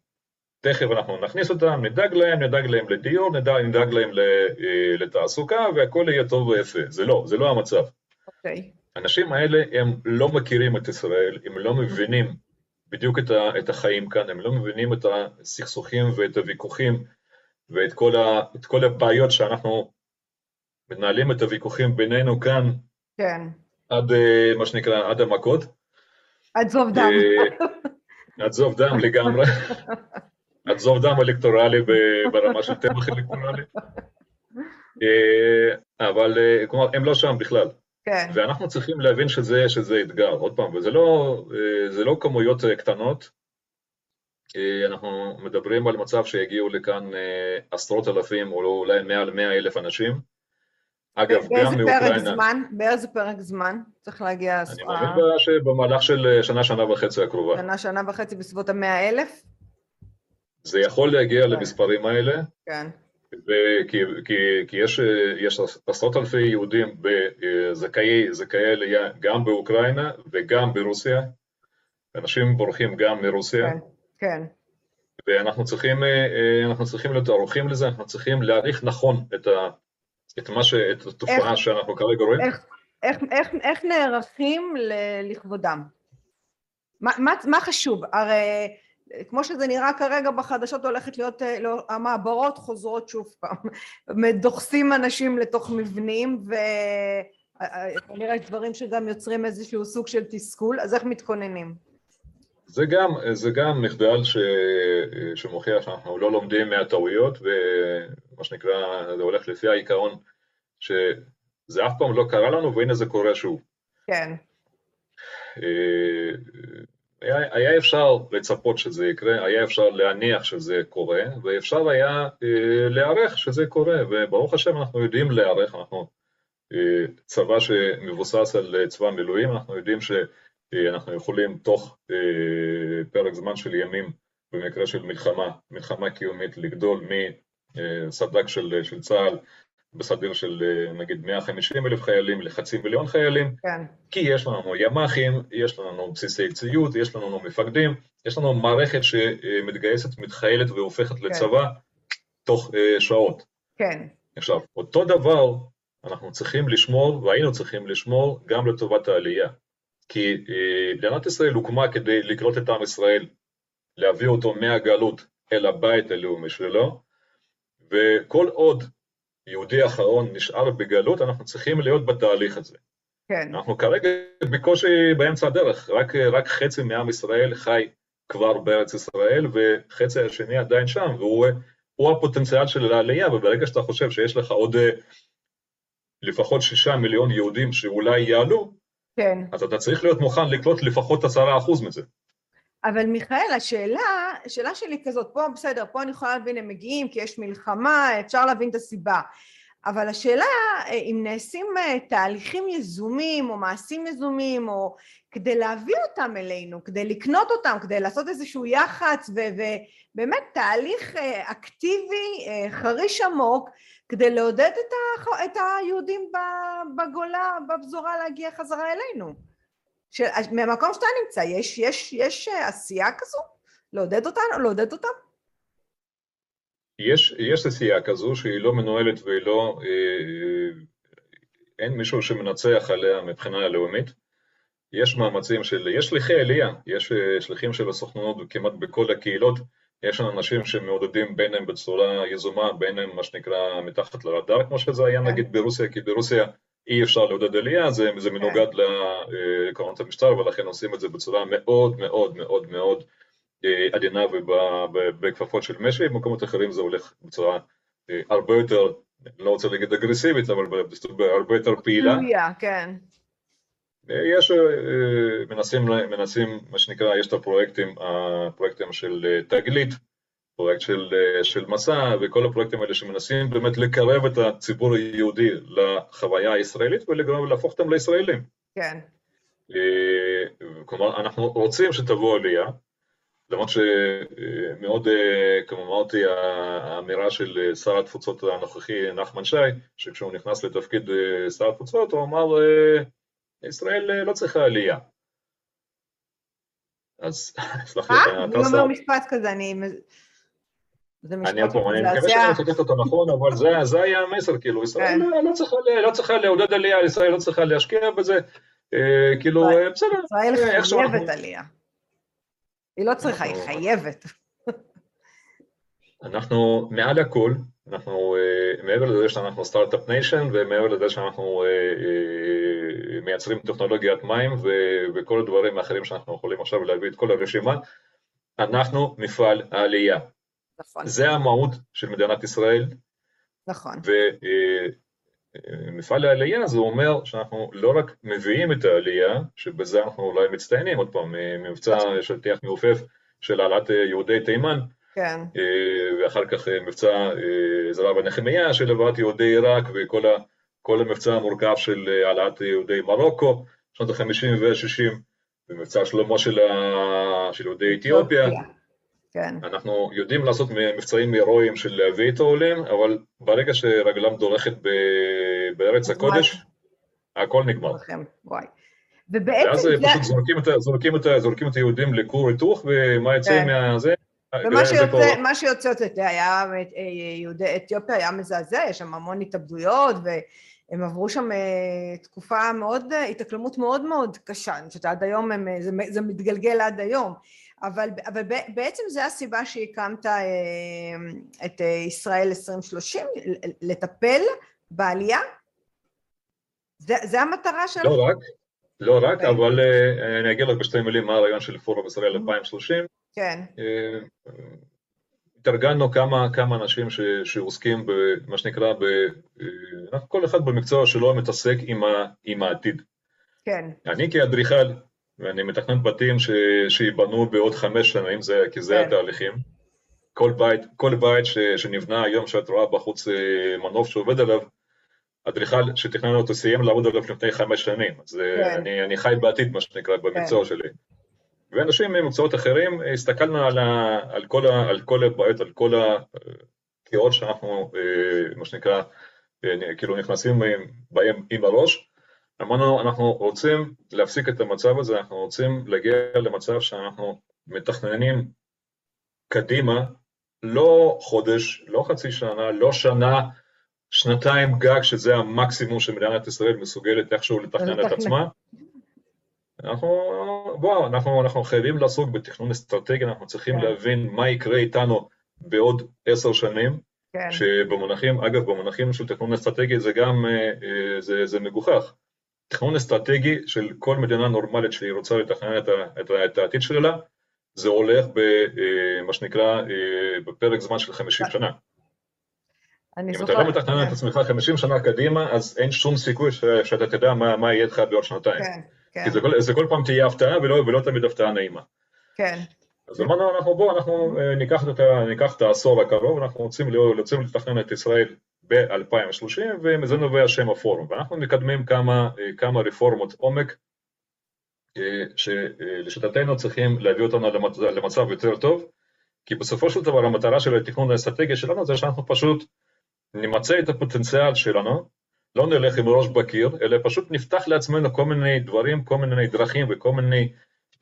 Speaker 2: תכף אנחנו נכניס אותם, נדאג להם, נדאג להם לדיור, נדאג, נדאג להם אה, לתעסוקה והכל יהיה טוב ויפה. זה לא, זה לא המצב.
Speaker 1: אוקיי. Okay.
Speaker 2: האנשים האלה הם לא מכירים את ישראל, הם לא מבינים בדיוק את, ה, את החיים כאן, הם לא מבינים את הסכסוכים ואת הוויכוחים ואת כל, ה, כל הבעיות שאנחנו מנהלים את הוויכוחים בינינו כאן,
Speaker 1: כן.
Speaker 2: עד אה, מה שנקרא, עד המכות.
Speaker 1: עד זוב דם.
Speaker 2: אה, עד זוב דם לגמרי. עד זוב דם אלקטורלי ברמה של טבח אלקטורלי. אה, אבל כלומר, הם לא שם בכלל.
Speaker 1: כן.
Speaker 2: ואנחנו צריכים להבין שזה, שזה אתגר, עוד פעם, וזה לא, אה, לא כמויות אה, קטנות, אה, אנחנו מדברים על מצב שיגיעו לכאן עשרות אלפים או אולי מעל מאה אלף אנשים.
Speaker 1: אגב, גם מאוקראינה... באיזה פרק זמן? באיזה פרק זמן צריך להגיע...
Speaker 2: אני מאמין שבמהלך של שנה, שנה וחצי הקרובה.
Speaker 1: שנה, שנה וחצי בסביבות המאה אלף?
Speaker 2: זה יכול להגיע כן. למספרים האלה.
Speaker 1: כן.
Speaker 2: כי, כי, כי יש, יש עשרות אלפי יהודים זכאי, זכאי עלייה גם באוקראינה וגם ברוסיה, אנשים בורחים גם מרוסיה.
Speaker 1: כן, כן.
Speaker 2: ואנחנו צריכים, אנחנו צריכים להיות ערוכים לזה, אנחנו צריכים להעריך נכון את, ה, את, מה ש, את התופעה איך, שאנחנו כרגע רואים.
Speaker 1: איך, איך, איך, איך נערכים לכבודם? מה, מה, מה חשוב? הרי כמו שזה נראה כרגע בחדשות הולכת להיות, אה, לא, המעברות חוזרות שוב פעם, דוחסים אנשים לתוך מבנים וכנראה אה, אה, דברים שגם יוצרים איזשהו סוג של תסכול, אז איך מתכוננים?
Speaker 2: זה גם, זה גם מחדל ש, שמוכיח שאנחנו לא לומדים מהטעויות ומה שנקרא, זה הולך לפי העיקרון שזה אף פעם לא קרה לנו והנה זה קורה שוב.
Speaker 1: כן.
Speaker 2: היה, היה אפשר לצפות שזה יקרה, היה אפשר להניח שזה קורה, ואפשר היה אה, להיערך שזה קורה, וברוך השם אנחנו יודעים להיערך, אנחנו אה, צבא שמבוסס על אה, צבא מילואים, אנחנו יודעים שאנחנו אה, יכולים תוך אה, פרק זמן של ימים, במקרה של מלחמה, מלחמה קיומית, לגדול מסד"כ של, של צה"ל בסדיר של אה, נגיד 150 אלף חיילים לחצי מיליון חיילים,
Speaker 1: כן.
Speaker 2: כי יש לנו ימ"חים, יש לנו בסיסי ציוד, יש לנו מפקדים, יש לנו מערכת שמתגייסת, מתחיילת והופכת כן. לצבא תוך uh, שעות.
Speaker 1: כן.
Speaker 2: עכשיו, אותו דבר אנחנו צריכים לשמור, והיינו צריכים לשמור גם לטובת העלייה. כי uh, מדינת ישראל הוקמה כדי לקלוט את עם ישראל, להביא אותו מהגלות אל הבית הלאומי שלו, וכל עוד יהודי אחרון נשאר בגלות, אנחנו צריכים להיות בתהליך הזה.
Speaker 1: כן.
Speaker 2: אנחנו כרגע בקושי באמצע הדרך, רק, רק חצי מעם ישראל חי כבר בארץ ישראל, וחצי השני עדיין שם, והוא הפוטנציאל של העלייה, וברגע שאתה חושב שיש לך עוד לפחות שישה מיליון יהודים שאולי יעלו,
Speaker 1: כן.
Speaker 2: אז אתה צריך להיות מוכן לקלוט לפחות עשרה אחוז מזה.
Speaker 1: אבל מיכאל, השאלה, השאלה שלי כזאת, פה בסדר, פה אני יכולה להבין, הם מגיעים כי יש מלחמה, אפשר להבין את הסיבה. אבל השאלה אם נעשים תהליכים יזומים או מעשים יזומים או כדי להביא אותם אלינו, כדי לקנות אותם, כדי לעשות איזשהו יח"צ ובאמת תהליך אקטיבי, חריש עמוק, כדי לעודד את היהודים בגולה, בפזורה להגיע חזרה אלינו. מהמקום שאתה נמצא, יש, יש, יש עשייה כזו? לעודד אותנו? לעודד אותם?
Speaker 2: יש, יש עשייה כזו שהיא לא מנוהלת והיא לא... אה, אין מישהו שמנצח עליה מבחינה לאומית. יש מאמצים של... יש שליחי עלייה, יש אה, שליחים של הסוכנות כמעט בכל הקהילות, יש אנשים שמעודדים בין הם בצורה יזומה, בין הם מה שנקרא מתחת לרדאר, כמו שזה היה כן. נגיד ברוסיה, כי ברוסיה אי אפשר לעודד עלייה, זה, זה כן. מנוגד לעקרונות המשטר ולכן עושים את זה בצורה מאוד מאוד מאוד מאוד אה, עדינה ובכפפות של משי, במקומות אחרים זה הולך בצורה אה, הרבה יותר, לא רוצה להגיד אגרסיבית, אבל הרבה יותר פעילה.
Speaker 1: פעילה, כן.
Speaker 2: אה, יש, מנסים, מנסים, מה שנקרא, יש את הפרויקטים, הפרויקטים של תגלית, פרויקט של, של מסע וכל הפרויקטים האלה שמנסים באמת לקרב את הציבור היהודי לחוויה הישראלית ולהפוך אותם לישראלים.
Speaker 1: כן.
Speaker 2: כלומר, אנחנו רוצים שתבוא עלייה, למרות שמאוד, כמו אמרתי, האמירה של שר התפוצות הנוכחי נחמן שי, שכשהוא נכנס לתפקיד שר התפוצות הוא אמר, ישראל לא צריכה עלייה.
Speaker 1: אז סלח לי, אתה... אני אומר משפט כזה, אני...
Speaker 2: אני עוד פעם, אני מקווה שאני מצטט אותו נכון, אבל זה היה המסר, כאילו, ישראל לא צריכה לעודד עלייה, ישראל לא צריכה להשקיע בזה, כאילו, בסדר.
Speaker 1: ישראל חייבת עלייה. היא לא צריכה, היא חייבת.
Speaker 2: אנחנו מעל הכל, אנחנו מעבר לזה שאנחנו start-up nation ומעבר לזה שאנחנו מייצרים טכנולוגיית מים וכל הדברים האחרים שאנחנו יכולים עכשיו להביא את כל הרשימה, אנחנו מפעל העלייה.
Speaker 1: נכון.
Speaker 2: זה המהות של מדינת ישראל.
Speaker 1: נכון.
Speaker 2: ומפעל העלייה זה אומר שאנחנו לא רק מביאים את העלייה, שבזה אנחנו אולי מצטיינים, עוד פעם, מבצע של טיח מעופף של העלאת יהודי תימן,
Speaker 1: כן.
Speaker 2: ואחר כך מבצע עזרא ונחמיה של הבאת יהודי עיראק וכל המבצע המורכב של העלאת יהודי מרוקו, שנות ה-50 וה-60, ומבצע שלמה של, של יהודי אתיופיה.
Speaker 1: כן.
Speaker 2: אנחנו יודעים לעשות מבצעים הירואיים של להביא את העולים, אבל ברגע שרגלם דורכת ב... בארץ הקודש, הכל נגמר.
Speaker 1: וואי. ובעצם
Speaker 2: ואז זה... פשוט זורקים את, זורקים, את, זורקים את היהודים לכור היתוך, ומה יוצא כן. מהזה?
Speaker 1: ומה שיוצא, מה שיוצא זה היה, יהודי אתיופיה היה מזעזע, יש שם המון התאבדויות, והם עברו שם תקופה מאוד, התאקלמות מאוד מאוד קשה, אני חושבת עד היום, הם, זה, זה מתגלגל עד היום. אבל, אבל בעצם זו הסיבה שהקמת אה, את אה, ישראל 2030, לטפל בעלייה? זה, זה המטרה
Speaker 2: שלך? לא רק, לא רק. אוקיי. אבל אה, אני אגיד לך בשתי מילים מה הרעיון של פורום ישראל 2030. Mm-hmm.
Speaker 1: כן.
Speaker 2: התארגנו כמה, כמה אנשים ש, שעוסקים במה שנקרא, ב, כל אחד במקצוע שלו מתעסק עם, ה, עם העתיד.
Speaker 1: כן.
Speaker 2: אני כאדריכל ואני מתכנן בתים ש... שיבנו בעוד חמש שנים, זה, כי זה כן. התהליכים. כל בית, כל בית ש... שנבנה היום, שאת רואה בחוץ אה, מנוף שעובד עליו, אדריכל שתכנן אותו סיים לעבוד עליו לפני חמש שנים, אז אה, כן. אני, אני חי בעתיד, מה שנקרא, במקצוע כן. שלי. ואנשים ממקצועות אחרים, הסתכלנו על, ה... על, כל ה... על כל הבעיות, על כל הקריאות שאנחנו, אה, מה שנקרא, כאילו נכנסים בהם עם הראש, אמרנו, אנחנו רוצים להפסיק את המצב הזה, אנחנו רוצים להגיע למצב שאנחנו מתכננים קדימה, לא חודש, לא חצי שנה, לא שנה, שנתיים גג, שזה המקסימום שמדינת ישראל מסוגלת איכשהו לתכנן את עצמה. אנחנו, בואו, אנחנו, אנחנו חייבים לעסוק בתכנון אסטרטגי, אנחנו צריכים כן. להבין מה יקרה איתנו בעוד עשר שנים, כן. שבמונחים, אגב, במונחים של תכנון אסטרטגי זה גם, אה, אה, זה, זה מגוחך. תכנון אסטרטגי של כל מדינה נורמלית שהיא רוצה לתכנן את, את, את העתיד שלה, זה הולך במה אה, שנקרא אה, בפרק זמן של 50 שנה. אם אתה לא מתכנן את. עצמך 50 שנה קדימה, אז אין שום סיכוי שאתה תדע מה, מה יהיה איתך בעוד שנתיים. כן,
Speaker 1: כן.
Speaker 2: כי זה כל, זה כל פעם תהיה הפתעה ולא, ולא תמיד הפתעה נעימה.
Speaker 1: כן.
Speaker 2: אז אמרנו, אנחנו בואו, אנחנו אה, ניקח את, העשור הקרוב, אנחנו רוצים, רוצים לתכנן את ישראל ב-2030, ומזה נובע שם הפורום. ואנחנו מקדמים כמה, אה, כמה רפורמות עומק, אה, שלשיטתנו צריכים להביא אותנו למצ- למצב יותר טוב, כי בסופו של דבר המטרה של התכנון האסטרטגי שלנו זה שאנחנו פשוט נמצה את הפוטנציאל שלנו, לא נלך עם ראש בקיר, אלא פשוט נפתח לעצמנו כל מיני דברים, כל מיני דרכים וכל מיני,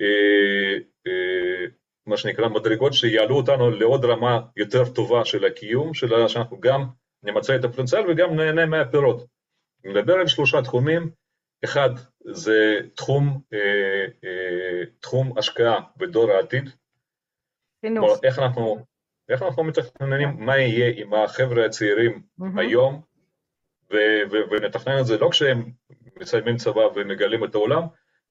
Speaker 2: אה, אה, מה שנקרא, מדרגות שיעלו אותנו לעוד רמה יותר טובה של הקיום, של שאנחנו גם נמצה את הפוטנציאל וגם נהנה מהפירות. נדבר על שלושה תחומים, אחד זה תחום, אה, אה, תחום השקעה בדור העתיד,
Speaker 1: חינוך.
Speaker 2: איך אנחנו, איך אנחנו מתכננים מה יהיה עם החבר'ה הצעירים
Speaker 1: מהמם.
Speaker 2: היום, ו- ו- ונתכנן את זה לא כשהם מסיימים צבא ומגלים את העולם,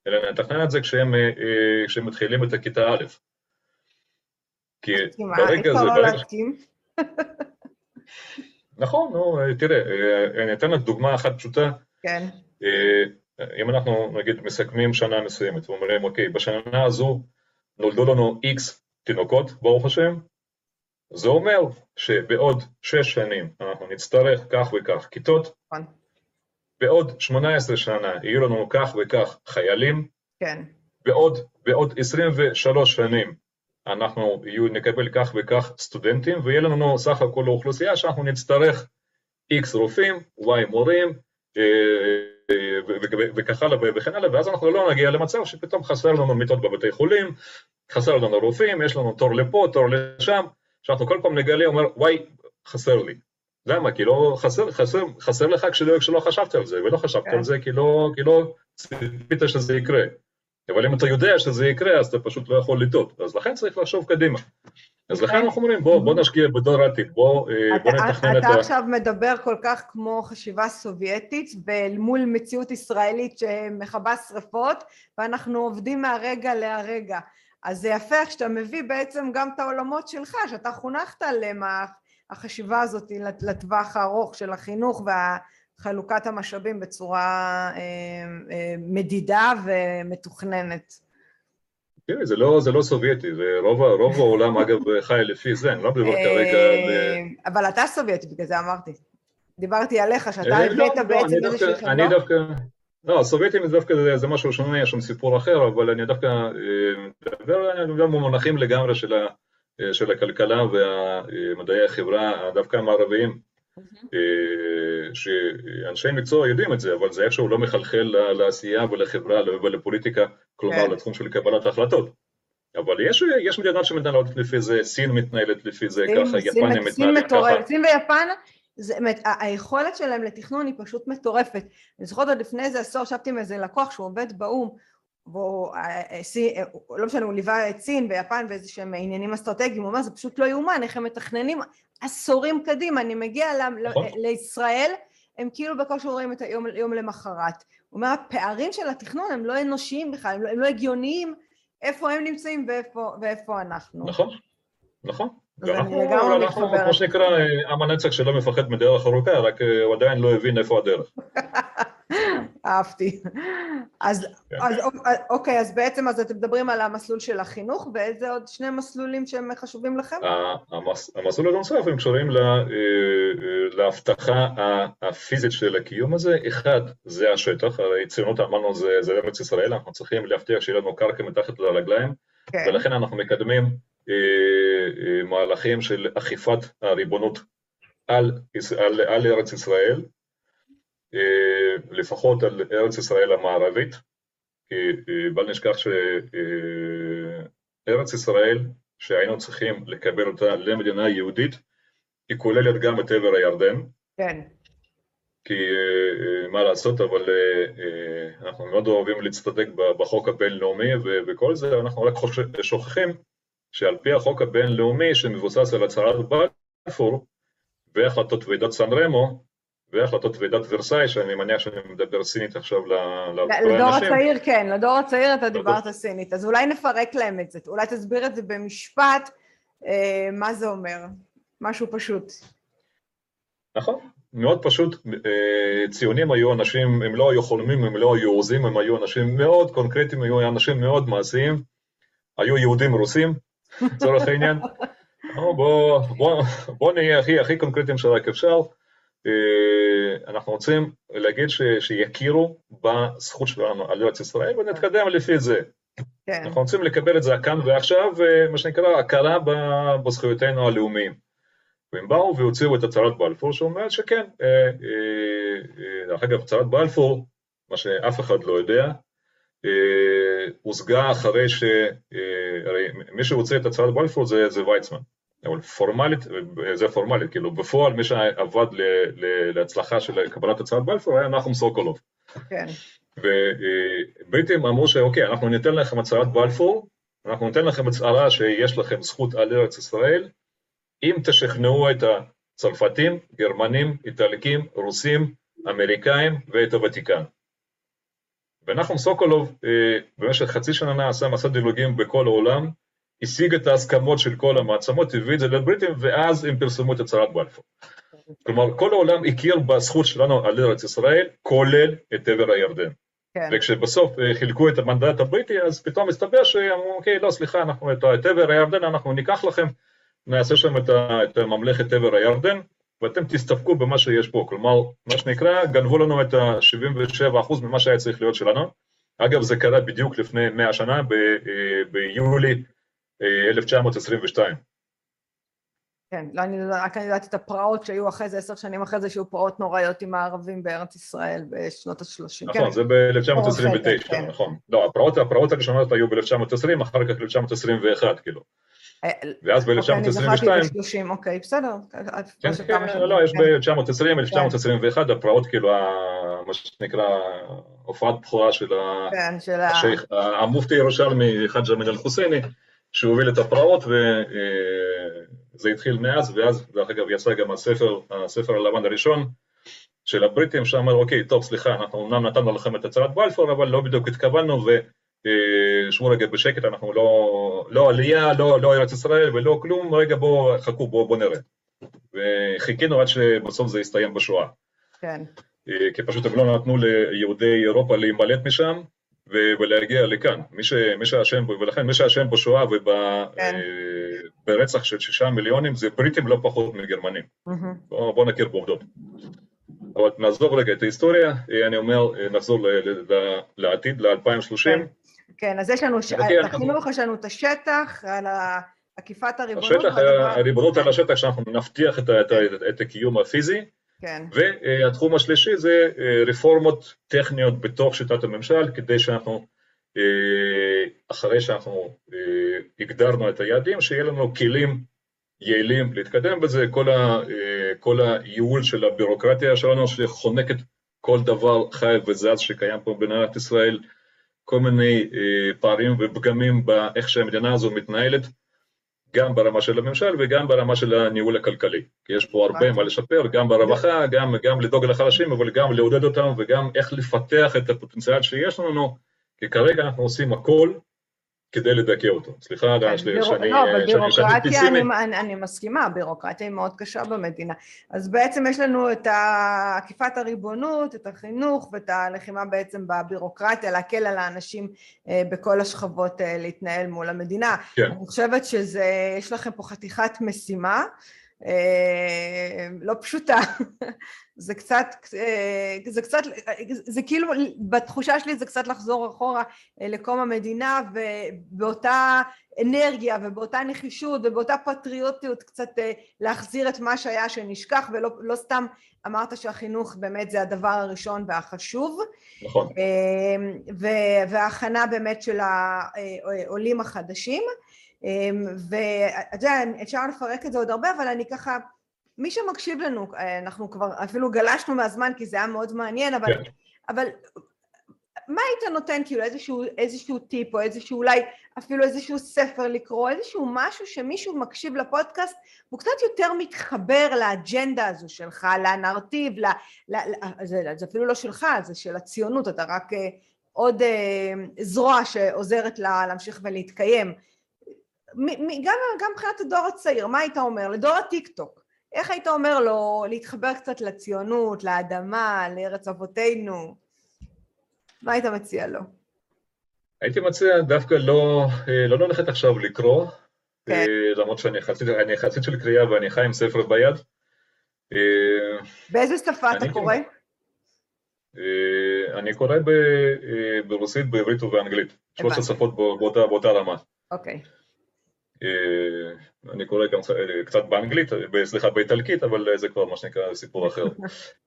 Speaker 2: אלא נתכנן את זה כשהם, אה, אה, כשהם מתחילים את הכיתה א'. כי ברגע זה,
Speaker 1: לא
Speaker 2: ברגע. נכון, נו, אה, תראה, אה, אני אתן לך דוגמה אחת פשוטה,
Speaker 1: כן.
Speaker 2: אה, אם אנחנו נגיד מסכמים שנה מסוימת ואומרים, אוקיי, בשנה הזו נולדו לנו איקס תינוקות, ברוך השם, זה אומר שבעוד שש שנים אנחנו נצטרך כך וכך כיתות,
Speaker 1: נכון.
Speaker 2: בעוד 18 שנה יהיו לנו כך וכך חיילים,
Speaker 1: כן.
Speaker 2: בעוד, בעוד 23 שנים אנחנו יהיו, נקבל כך וכך סטודנטים, ויהיה לנו סך הכל האוכלוסייה שאנחנו נצטרך X רופאים, Y מורים, אה, וכך הלאה וכן הלאה, ואז אנחנו לא נגיע למצב שפתאום חסר לנו מיטות בבתי חולים, חסר לנו רופאים, יש לנו תור לפה, תור לשם, שאנחנו כל פעם נגלה, אומר, וואי, חסר לי. למה? כי לא, חסר, חסר, חסר לך כשלא, כשלא חשבת על זה, ולא חשבת
Speaker 1: כן.
Speaker 2: על זה כי לא, כי לא ציפית שזה יקרה. אבל אם אתה יודע שזה יקרה, אז אתה פשוט לא יכול לטעות. אז לכן צריך לחשוב קדימה. אז לכן אנחנו אומרים, בוא, בוא נשקיע בדור העתיד, בוא, אה,
Speaker 1: אתה,
Speaker 2: בוא נתכנן את
Speaker 1: אתה
Speaker 2: ה...
Speaker 1: עכשיו מדבר כל כך כמו חשיבה סובייטית ואל מול מציאות ישראלית שמכבה שרפות ואנחנו עובדים מהרגע להרגע. אז זה יפה איך שאתה מביא בעצם גם את העולמות שלך, שאתה חונכת עליהם, החשיבה הזאת לטווח הארוך של החינוך וחלוקת המשאבים בצורה אה, אה, מדידה ומתוכננת.
Speaker 2: תראי, זה לא, זה לא סובייטי, זה רוב, רוב העולם אגב חי לפי זה, אני לא מדבר כרגע על...
Speaker 1: אה, אבל אתה סובייטי, בגלל זה אמרתי. דיברתי עליך, שאתה
Speaker 2: אה, לא,
Speaker 1: הבאת
Speaker 2: לא,
Speaker 1: בעצם
Speaker 2: אני
Speaker 1: איזושהי
Speaker 2: דווקא- אני
Speaker 1: חברה.
Speaker 2: דווקא... לא, הסובייטים זה דווקא זה, זה משהו שונה, יש שם סיפור אחר, אבל אני דווקא אה, מדבר גם במונחים לגמרי של, ה, אה, של הכלכלה ומדעי החברה, דווקא המערביים, אה, שאנשי מקצוע יודעים את זה, אבל זה איכשהו לא מחלחל לעשייה ולחברה ולפוליטיקה, כלומר
Speaker 1: כן.
Speaker 2: לתחום של קבלת החלטות. אבל יש, יש מדינות שמתנהלות לפי זה, סין מתנהלת לפי זה
Speaker 1: סין-
Speaker 2: ככה,
Speaker 1: סין- סין
Speaker 2: מתנהלים ככה.
Speaker 1: סין ויפן, זה, היכולת שלהם לתכנון היא פשוט מטורפת. אני זוכרת עוד לפני איזה עשור, ישבתי עם איזה לקוח שהוא עובד באו"ם, והוא, אה, אה, אה, לא משנה, הוא ליווה את סין ויפן ואיזה שהם עניינים אסטרטגיים, הוא אומר, זה פשוט לא יאומן, איך הם מתכננים עשורים קדימה, אני מגיע ל-
Speaker 2: נכון.
Speaker 1: ל- לישראל, הם כאילו בקושי רואים את היום יום למחרת. הוא אומר, הפערים של התכנון הם לא אנושיים בכלל, הם לא, הם לא הגיוניים, איפה הם נמצאים ואיפה, ואיפה אנחנו.
Speaker 2: נכון, נכון. אנחנו,
Speaker 1: מתחברת.
Speaker 2: כמו שנקרא, עם הנצח שלא מפחד מדרך ארוכה, רק הוא עדיין לא הבין איפה הדרך.
Speaker 1: אהבתי. אז,
Speaker 2: כן.
Speaker 1: אז אוקיי, אז בעצם אז אתם מדברים על המסלול של החינוך, ואיזה עוד שני מסלולים שהם חשובים לכם?
Speaker 2: המסלול הנוסף הם קשורים אה, אה, להבטחה הפיזית של הקיום הזה. אחד, זה השטח, הרי ציונות אמרנו זה זה ארץ ישראל, אנחנו צריכים להבטיח שיהיה לנו קרקע מתחת לרגליים,
Speaker 1: כן,
Speaker 2: ולכן אנחנו מקדמים אה, מהלכים של אכיפת הריבונות על, יש- על, על ארץ ישראל, לפחות על ארץ ישראל המערבית, כי אה, בל נשכח שארץ ישראל, שהיינו צריכים לקבל אותה למדינה יהודית, היא כוללת גם את עבר הירדן,
Speaker 1: כן,
Speaker 2: כי אה, אה, מה לעשות, אבל אה, אה, אנחנו מאוד אוהבים להצטדק בחוק הבינלאומי וכל זה, אנחנו רק שוכחים שעל פי החוק הבינלאומי שמבוסס על הצהרת בלפור והחלטות ועידת סן רמו והחלטות ועידת ורסאי, שאני מניח שאני מדבר סינית עכשיו ל- להרבה
Speaker 1: לדור הצעיר כן, לדור הצעיר אתה דיברת סינית, אז אולי נפרק להם את זה, אולי תסביר את זה במשפט, אה, מה זה אומר, משהו פשוט.
Speaker 2: נכון, מאוד פשוט, ציונים היו אנשים, הם לא היו חולמים, הם לא היו עוזים, הם היו אנשים מאוד קונקרטיים, היו אנשים מאוד מעשיים, היו יהודים רוסים, לצורך העניין. בוא, בוא, בוא נהיה הכי, הכי קונקרטיים שרק אפשר. אנחנו רוצים להגיד ש, שיכירו בזכות שלנו על ארץ ישראל ונתקדם לפי זה. כן. אנחנו רוצים לקבל את זה כאן ועכשיו, מה שנקרא, הכרה בזכויותינו הלאומיים. והם באו והוציאו את הצהרת בלפור שאומרת שכן, אה, אה, אה, דרך אגב, הצהרת בלפור, מה שאף אחד לא יודע, הושגה אחרי ש... הרי מי שהוציא את הצהרת בלפור זה, זה ויצמן, אבל פורמלית, זה פורמלית, כאילו בפועל מי שעבד ל, ל, להצלחה של קבלת הצהרת בלפור היה נחום סוקולוב. כן. ובריטים אמרו שאוקיי, אנחנו ניתן לכם הצהרת בלפור, אנחנו ניתן לכם הצהרה שיש לכם זכות על ארץ ישראל, אם תשכנעו את הצרפתים, גרמנים, איטלקים, רוסים, אמריקאים ואת הוותיקן. ונחום סוקולוב אה, במשך חצי שנה עשה מסע דילוגים בכל העולם, השיג את ההסכמות של כל המעצמות, הביא את זה לבריטים, ואז הם פרסמו את הצהרת בלפור. כלומר, כל העולם הכיר בזכות שלנו על ארץ ישראל, כולל את עבר הירדן. כן. וכשבסוף אה, חילקו את המנדט הבריטי, אז פתאום הסתבר שאמרו, אוקיי, לא, סליחה, אנחנו את עבר הירדן אנחנו ניקח לכם, נעשה שם את, את ממלכת עבר הירדן, ואתם תסתפקו במה שיש פה, כלומר, מה שנקרא, גנבו לנו את ה-77% ממה שהיה צריך להיות שלנו. אגב, זה קרה בדיוק לפני 100 שנה, אה, ביולי 1922. אה,
Speaker 1: כן, לא, אני רק אני יודעת את הפרעות שהיו אחרי זה, עשר שנים אחרי זה, שהיו פרעות נוראיות עם הערבים בארץ ישראל בשנות ה-30.
Speaker 2: נכון, כן. זה ב-1929, כן. נכון. לא, הפרעות, הפרעות הראשונות היו ב-1920, אחר כך ב-1921, כאילו. אה, ואז ב-1922... אוקיי, אני זכרתי
Speaker 1: ב-30, אוקיי, בסדר.
Speaker 2: כן, כן, לא, יש ב-1920, 1921, הפרעות, כאילו, מה שנקרא, הופעת בכורה של השייח, המופתי הירושלמי, חאג' אמין אל-חוסייני, שהוביל את הפרעות, וזה התחיל מאז, ואז, דרך אגב, יצא גם הספר, הספר הלבן הראשון של הבריטים, שאמר, אוקיי, טוב, סליחה, אנחנו אמנם נתנו לכם את הצהרת בלפור, אבל לא בדיוק התכוונו, ו... שבו רגע בשקט, אנחנו לא, לא עלייה, לא, לא ארץ ישראל ולא כלום, רגע בואו, חכו, בואו בוא נראה. וחיכינו עד שבסוף זה יסתיים בשואה. כן. אה, כי פשוט הם לא נתנו ליהודי אירופה להימלט משם ולהגיע לכאן. מי, ש, מי שאשם, ולכן מי שאשם בשואה וברצח כן. אה, של שישה מיליונים זה בריטים לא פחות מגרמנים. Mm-hmm. בואו בוא נכיר בעובדות. אבל נעזוב רגע את ההיסטוריה, אה, אני אומר, נחזור לעתיד, ל-2030. כן.
Speaker 1: כן, אז יש לנו, בחינוך יש לנו את השטח, על עקיפת הריבונות.
Speaker 2: השטח, הריבונות על השטח, שאנחנו נבטיח את, את, את הקיום הפיזי. כן. והתחום השלישי זה אה, רפורמות טכניות בתוך שיטת הממשל, כדי שאנחנו, אה, אחרי שאנחנו אה, הגדרנו את היעדים, שיהיה לנו כלים יעילים להתקדם בזה, כל, ה, כל הייעול של הבירוקרטיה שלנו, שחונקת כל דבר חי וזז שקיים פה במדינת ישראל, כל מיני פערים ופגמים באיך שהמדינה הזו מתנהלת, גם ברמה של הממשל וגם ברמה של הניהול הכלכלי. כי יש פה הרבה מה לשפר, גם ברווחה, גם, גם לדאוג לחלשים, אבל גם לעודד אותם וגם איך לפתח את הפוטנציאל שיש לנו, כי כרגע אנחנו עושים הכל כדי לדכא אותו. סליחה כן, שאני פיסימי.
Speaker 1: לא, אבל בירוקרטיה, אני מסכימה, בירוקרטיה היא מאוד קשה במדינה. אז בעצם יש לנו את עקיפת הריבונות, את החינוך ואת הלחימה בעצם בבירוקרטיה, להקל על האנשים אה, בכל השכבות אה, להתנהל מול המדינה. כן. אני חושבת שיש לכם פה חתיכת משימה. אה, לא פשוטה, זה קצת, אה, זה קצת, זה כאילו, בתחושה שלי זה קצת לחזור אחורה אה, לקום המדינה ובאותה אנרגיה ובאותה נחישות ובאותה פטריוטיות קצת להחזיר את מה שהיה שנשכח ולא לא סתם אמרת שהחינוך באמת זה הדבר הראשון והחשוב. נכון. וההכנה באמת של העולים החדשים. אמ, ואתה יודע, אפשר לפרק את זה עוד הרבה, אבל אני ככה, מי שמקשיב לנו, אה, אנחנו כבר אפילו גלשנו מהזמן כי זה היה מאוד מעניין, אבל, כן. אבל מה היית נותן כאילו איזשהו, איזשהו טיפ או איזשהו אולי אפילו איזשהו ספר לקרוא, איזשהו משהו שמישהו מקשיב לפודקאסט והוא קצת יותר מתחבר לאג'נדה הזו שלך, לנרטיב, ל, ל, זה, זה אפילו לא שלך, זה של הציונות, אתה רק אה, עוד אה, זרוע שעוזרת לה להמשיך ולהתקיים. גם, גם מבחינת הדור הצעיר, מה היית אומר? לדור הטיק טוק, איך היית אומר לו להתחבר קצת לציונות, לאדמה, לארץ אבותינו? מה היית מציע לו?
Speaker 2: הייתי מציע דווקא לא, אה, לא ללכת עכשיו לקרוא, כן. אה, למרות שאני חצית, חצית של קריאה ואני חי עם ספר ביד.
Speaker 1: אה, באיזה שפה אתה קורא?
Speaker 2: אני קורא ברוסית, בעברית ובאנגלית. שלוש השפות באותה, באותה רמה.
Speaker 1: אוקיי.
Speaker 2: אני קורא גם קצת באנגלית, סליחה, באיטלקית, אבל זה כבר מה שנקרא סיפור אחר.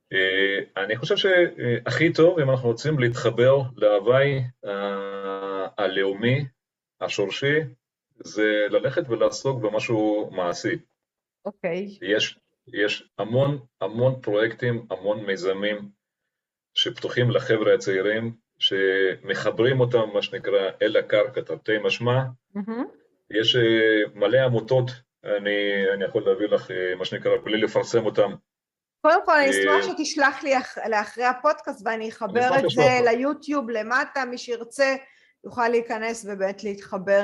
Speaker 2: אני חושב שהכי טוב, אם אנחנו רוצים להתחבר להוואי הלאומי, השורשי, זה ללכת ולעסוק במשהו מעשי.
Speaker 1: אוקיי. Okay.
Speaker 2: יש, יש המון המון פרויקטים, המון מיזמים שפתוחים לחבר'ה הצעירים, שמחברים אותם, מה שנקרא, אל הקרקע, תרתי משמע. Mm-hmm. יש אה, מלא עמותות, אני, אני יכול להביא לך, אה, מה שנקרא, בלי לפרסם אותם.
Speaker 1: קודם כל, אני אשמח אה, שתשלח לי לאחרי הפודקאסט ואני אחבר את זה ליוטיוב למטה, מי שירצה יוכל להיכנס ובאמת להתחבר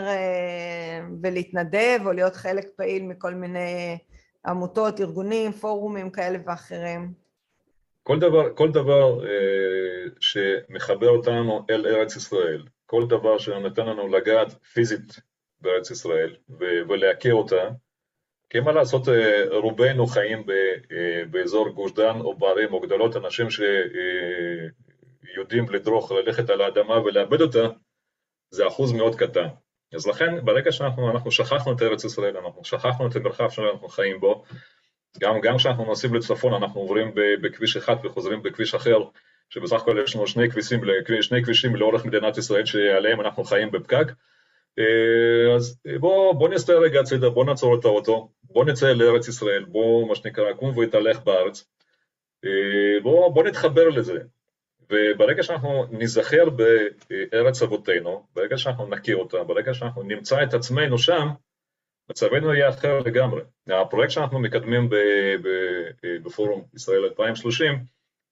Speaker 1: ולהתנדב או להיות חלק פעיל מכל מיני עמותות, ארגונים, פורומים כאלה ואחרים.
Speaker 2: כל דבר, כל דבר שמחבר אותנו אל ארץ ישראל, כל דבר שנותן לנו לגעת פיזית בארץ ישראל ולהכיר אותה, כי מה לעשות, אה, רובנו חיים אה, באזור גוש דן או בערים או גדולות, אנשים שיודעים לדרוך, ללכת על האדמה ולאבד אותה, זה אחוז מאוד קטן. אז לכן, ברגע שאנחנו שכחנו את ארץ ישראל, אנחנו שכחנו את המרחב שאנחנו חיים בו, גם, גם כשאנחנו נוסעים לצפון, אנחנו עוברים בכביש אחד וחוזרים בכביש אחר, שבסך הכל יש לנו שני כבישים, שני כבישים לאורך מדינת ישראל שעליהם אנחנו חיים בפקק, אה, אז בוא, בוא נסתכל רגע הצידה, בוא נעצור את האוטו, בוא נצא לארץ ישראל, בוא מה שנקרא קום והתהלך בארץ, אה, בוא, בוא נתחבר לזה. וברגע שאנחנו ניזכר בארץ אבותינו, ברגע שאנחנו נכיר אותה, ברגע שאנחנו נמצא את עצמנו שם, מצבנו יהיה אחר לגמרי. הפרויקט שאנחנו מקדמים בפורום ישראל 2030,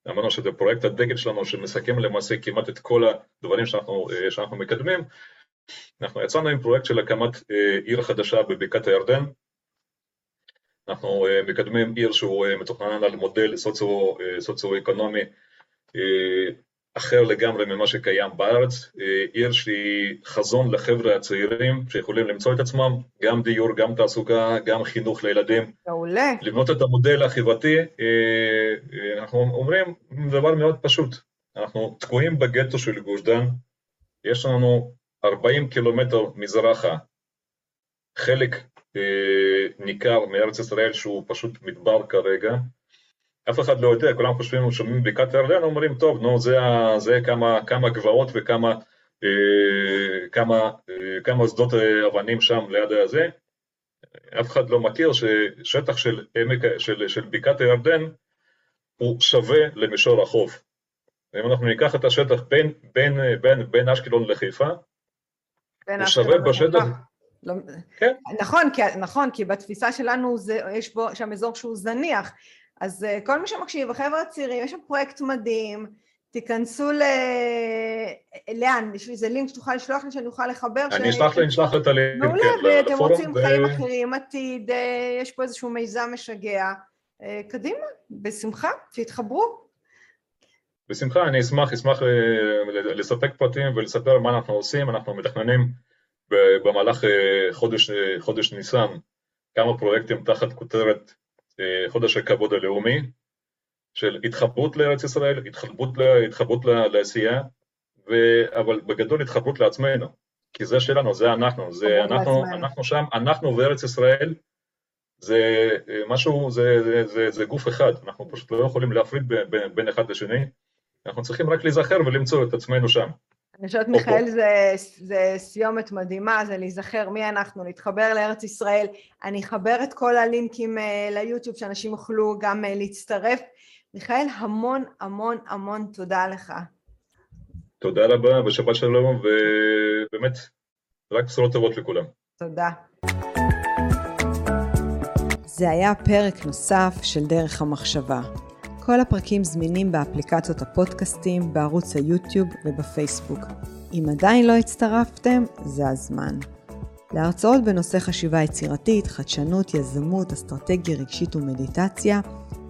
Speaker 2: אמרנו שזה פרויקט הדגל שלנו שמסכם למעשה כמעט את כל הדברים שאנחנו, שאנחנו מקדמים, אנחנו יצאנו עם פרויקט של הקמת אה, עיר חדשה בבקעת הירדן. אנחנו אה, מקדמים עיר שהוא אה, מתוכנן על מודל סוציו-אקונומי אחר לגמרי ממה שקיים בארץ, עיר שהיא חזון לחבר'ה הצעירים שיכולים למצוא את עצמם, גם דיור, גם תעסוקה, גם חינוך לילדים.
Speaker 1: מעולה.
Speaker 2: לבנות את המודל החברתי, אנחנו אומרים דבר מאוד פשוט, אנחנו תקועים בגטו של גוש דן, יש לנו 40 קילומטר מזרחה, חלק אה, ניכר מארץ ישראל שהוא פשוט מדבר כרגע, אף אחד לא יודע, כולם חושבים, שומעים בקעת הירדן, אומרים, טוב, נו, זה, זה כמה, כמה גבעות וכמה אה, כמה, אה, כמה שדות אה, אבנים שם ליד הזה, אף אחד לא מכיר ששטח של, עמק, של, של בקעת הירדן הוא שווה למישור החוף. אם אנחנו ניקח את השטח בין, בין, בין, בין אשקלון לחיפה, הוא שווה בשטח.
Speaker 1: לא, כן. נכון, כי, נכון, כי בתפיסה שלנו זה, יש בו שם אזור שהוא זניח. אז uh, כל מי שמקשיב, החבר'ה הצעירים, יש שם פרויקט מדהים, תיכנסו ל... לאן? יש לי איזה לינק שתוכל לשלוח לי שאני אוכל לחבר?
Speaker 2: אני אשלח לי, אשלח את הלינק.
Speaker 1: מעולה, ואתם רוצים חיים אחרים, עתיד, אה, יש פה איזשהו מיזם משגע. אה, קדימה, בשמחה, תתחברו.
Speaker 2: בשמחה, אני אשמח, אשמח לספק פרטים ולספר מה אנחנו עושים, אנחנו מתכננים במהלך אה, חודש, אה, חודש ניסן כמה פרויקטים תחת כותרת אה, חודש הכבוד הלאומי של התחברות לארץ ישראל, התחברות, התחברות לעשייה, ו... אבל בגדול התחברות לעצמנו, כי זה שלנו, זה אנחנו, זה אנחנו, אנחנו שם, אנחנו וארץ ישראל, זה משהו, זה, זה, זה, זה גוף אחד, אנחנו פשוט לא יכולים להפריד בין, בין אחד לשני, אנחנו צריכים רק להיזכר ולמצוא את עצמנו שם.
Speaker 1: אני חושבת, מיכאל, זה, זה סיומת מדהימה, זה להיזכר מי אנחנו, להתחבר לארץ ישראל. אני אחבר את כל הלינקים uh, ליוטיוב, שאנשים יוכלו גם uh, להצטרף. מיכאל, המון המון המון תודה לך.
Speaker 2: תודה רבה ושבת שלום, ובאמת, רק בשורות טובות לכולם.
Speaker 1: תודה. זה היה פרק נוסף של דרך המחשבה. כל הפרקים זמינים באפליקציות הפודקאסטים, בערוץ היוטיוב ובפייסבוק. אם עדיין לא הצטרפתם, זה הזמן. להרצאות בנושא חשיבה יצירתית, חדשנות, יזמות, אסטרטגיה רגשית ומדיטציה,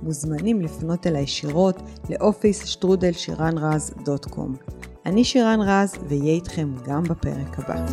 Speaker 1: מוזמנים לפנות אליי ישירות לאופיס שטרודל שירן רז דוט קום. אני שירן רז, ואהיה איתכם גם בפרק הבא.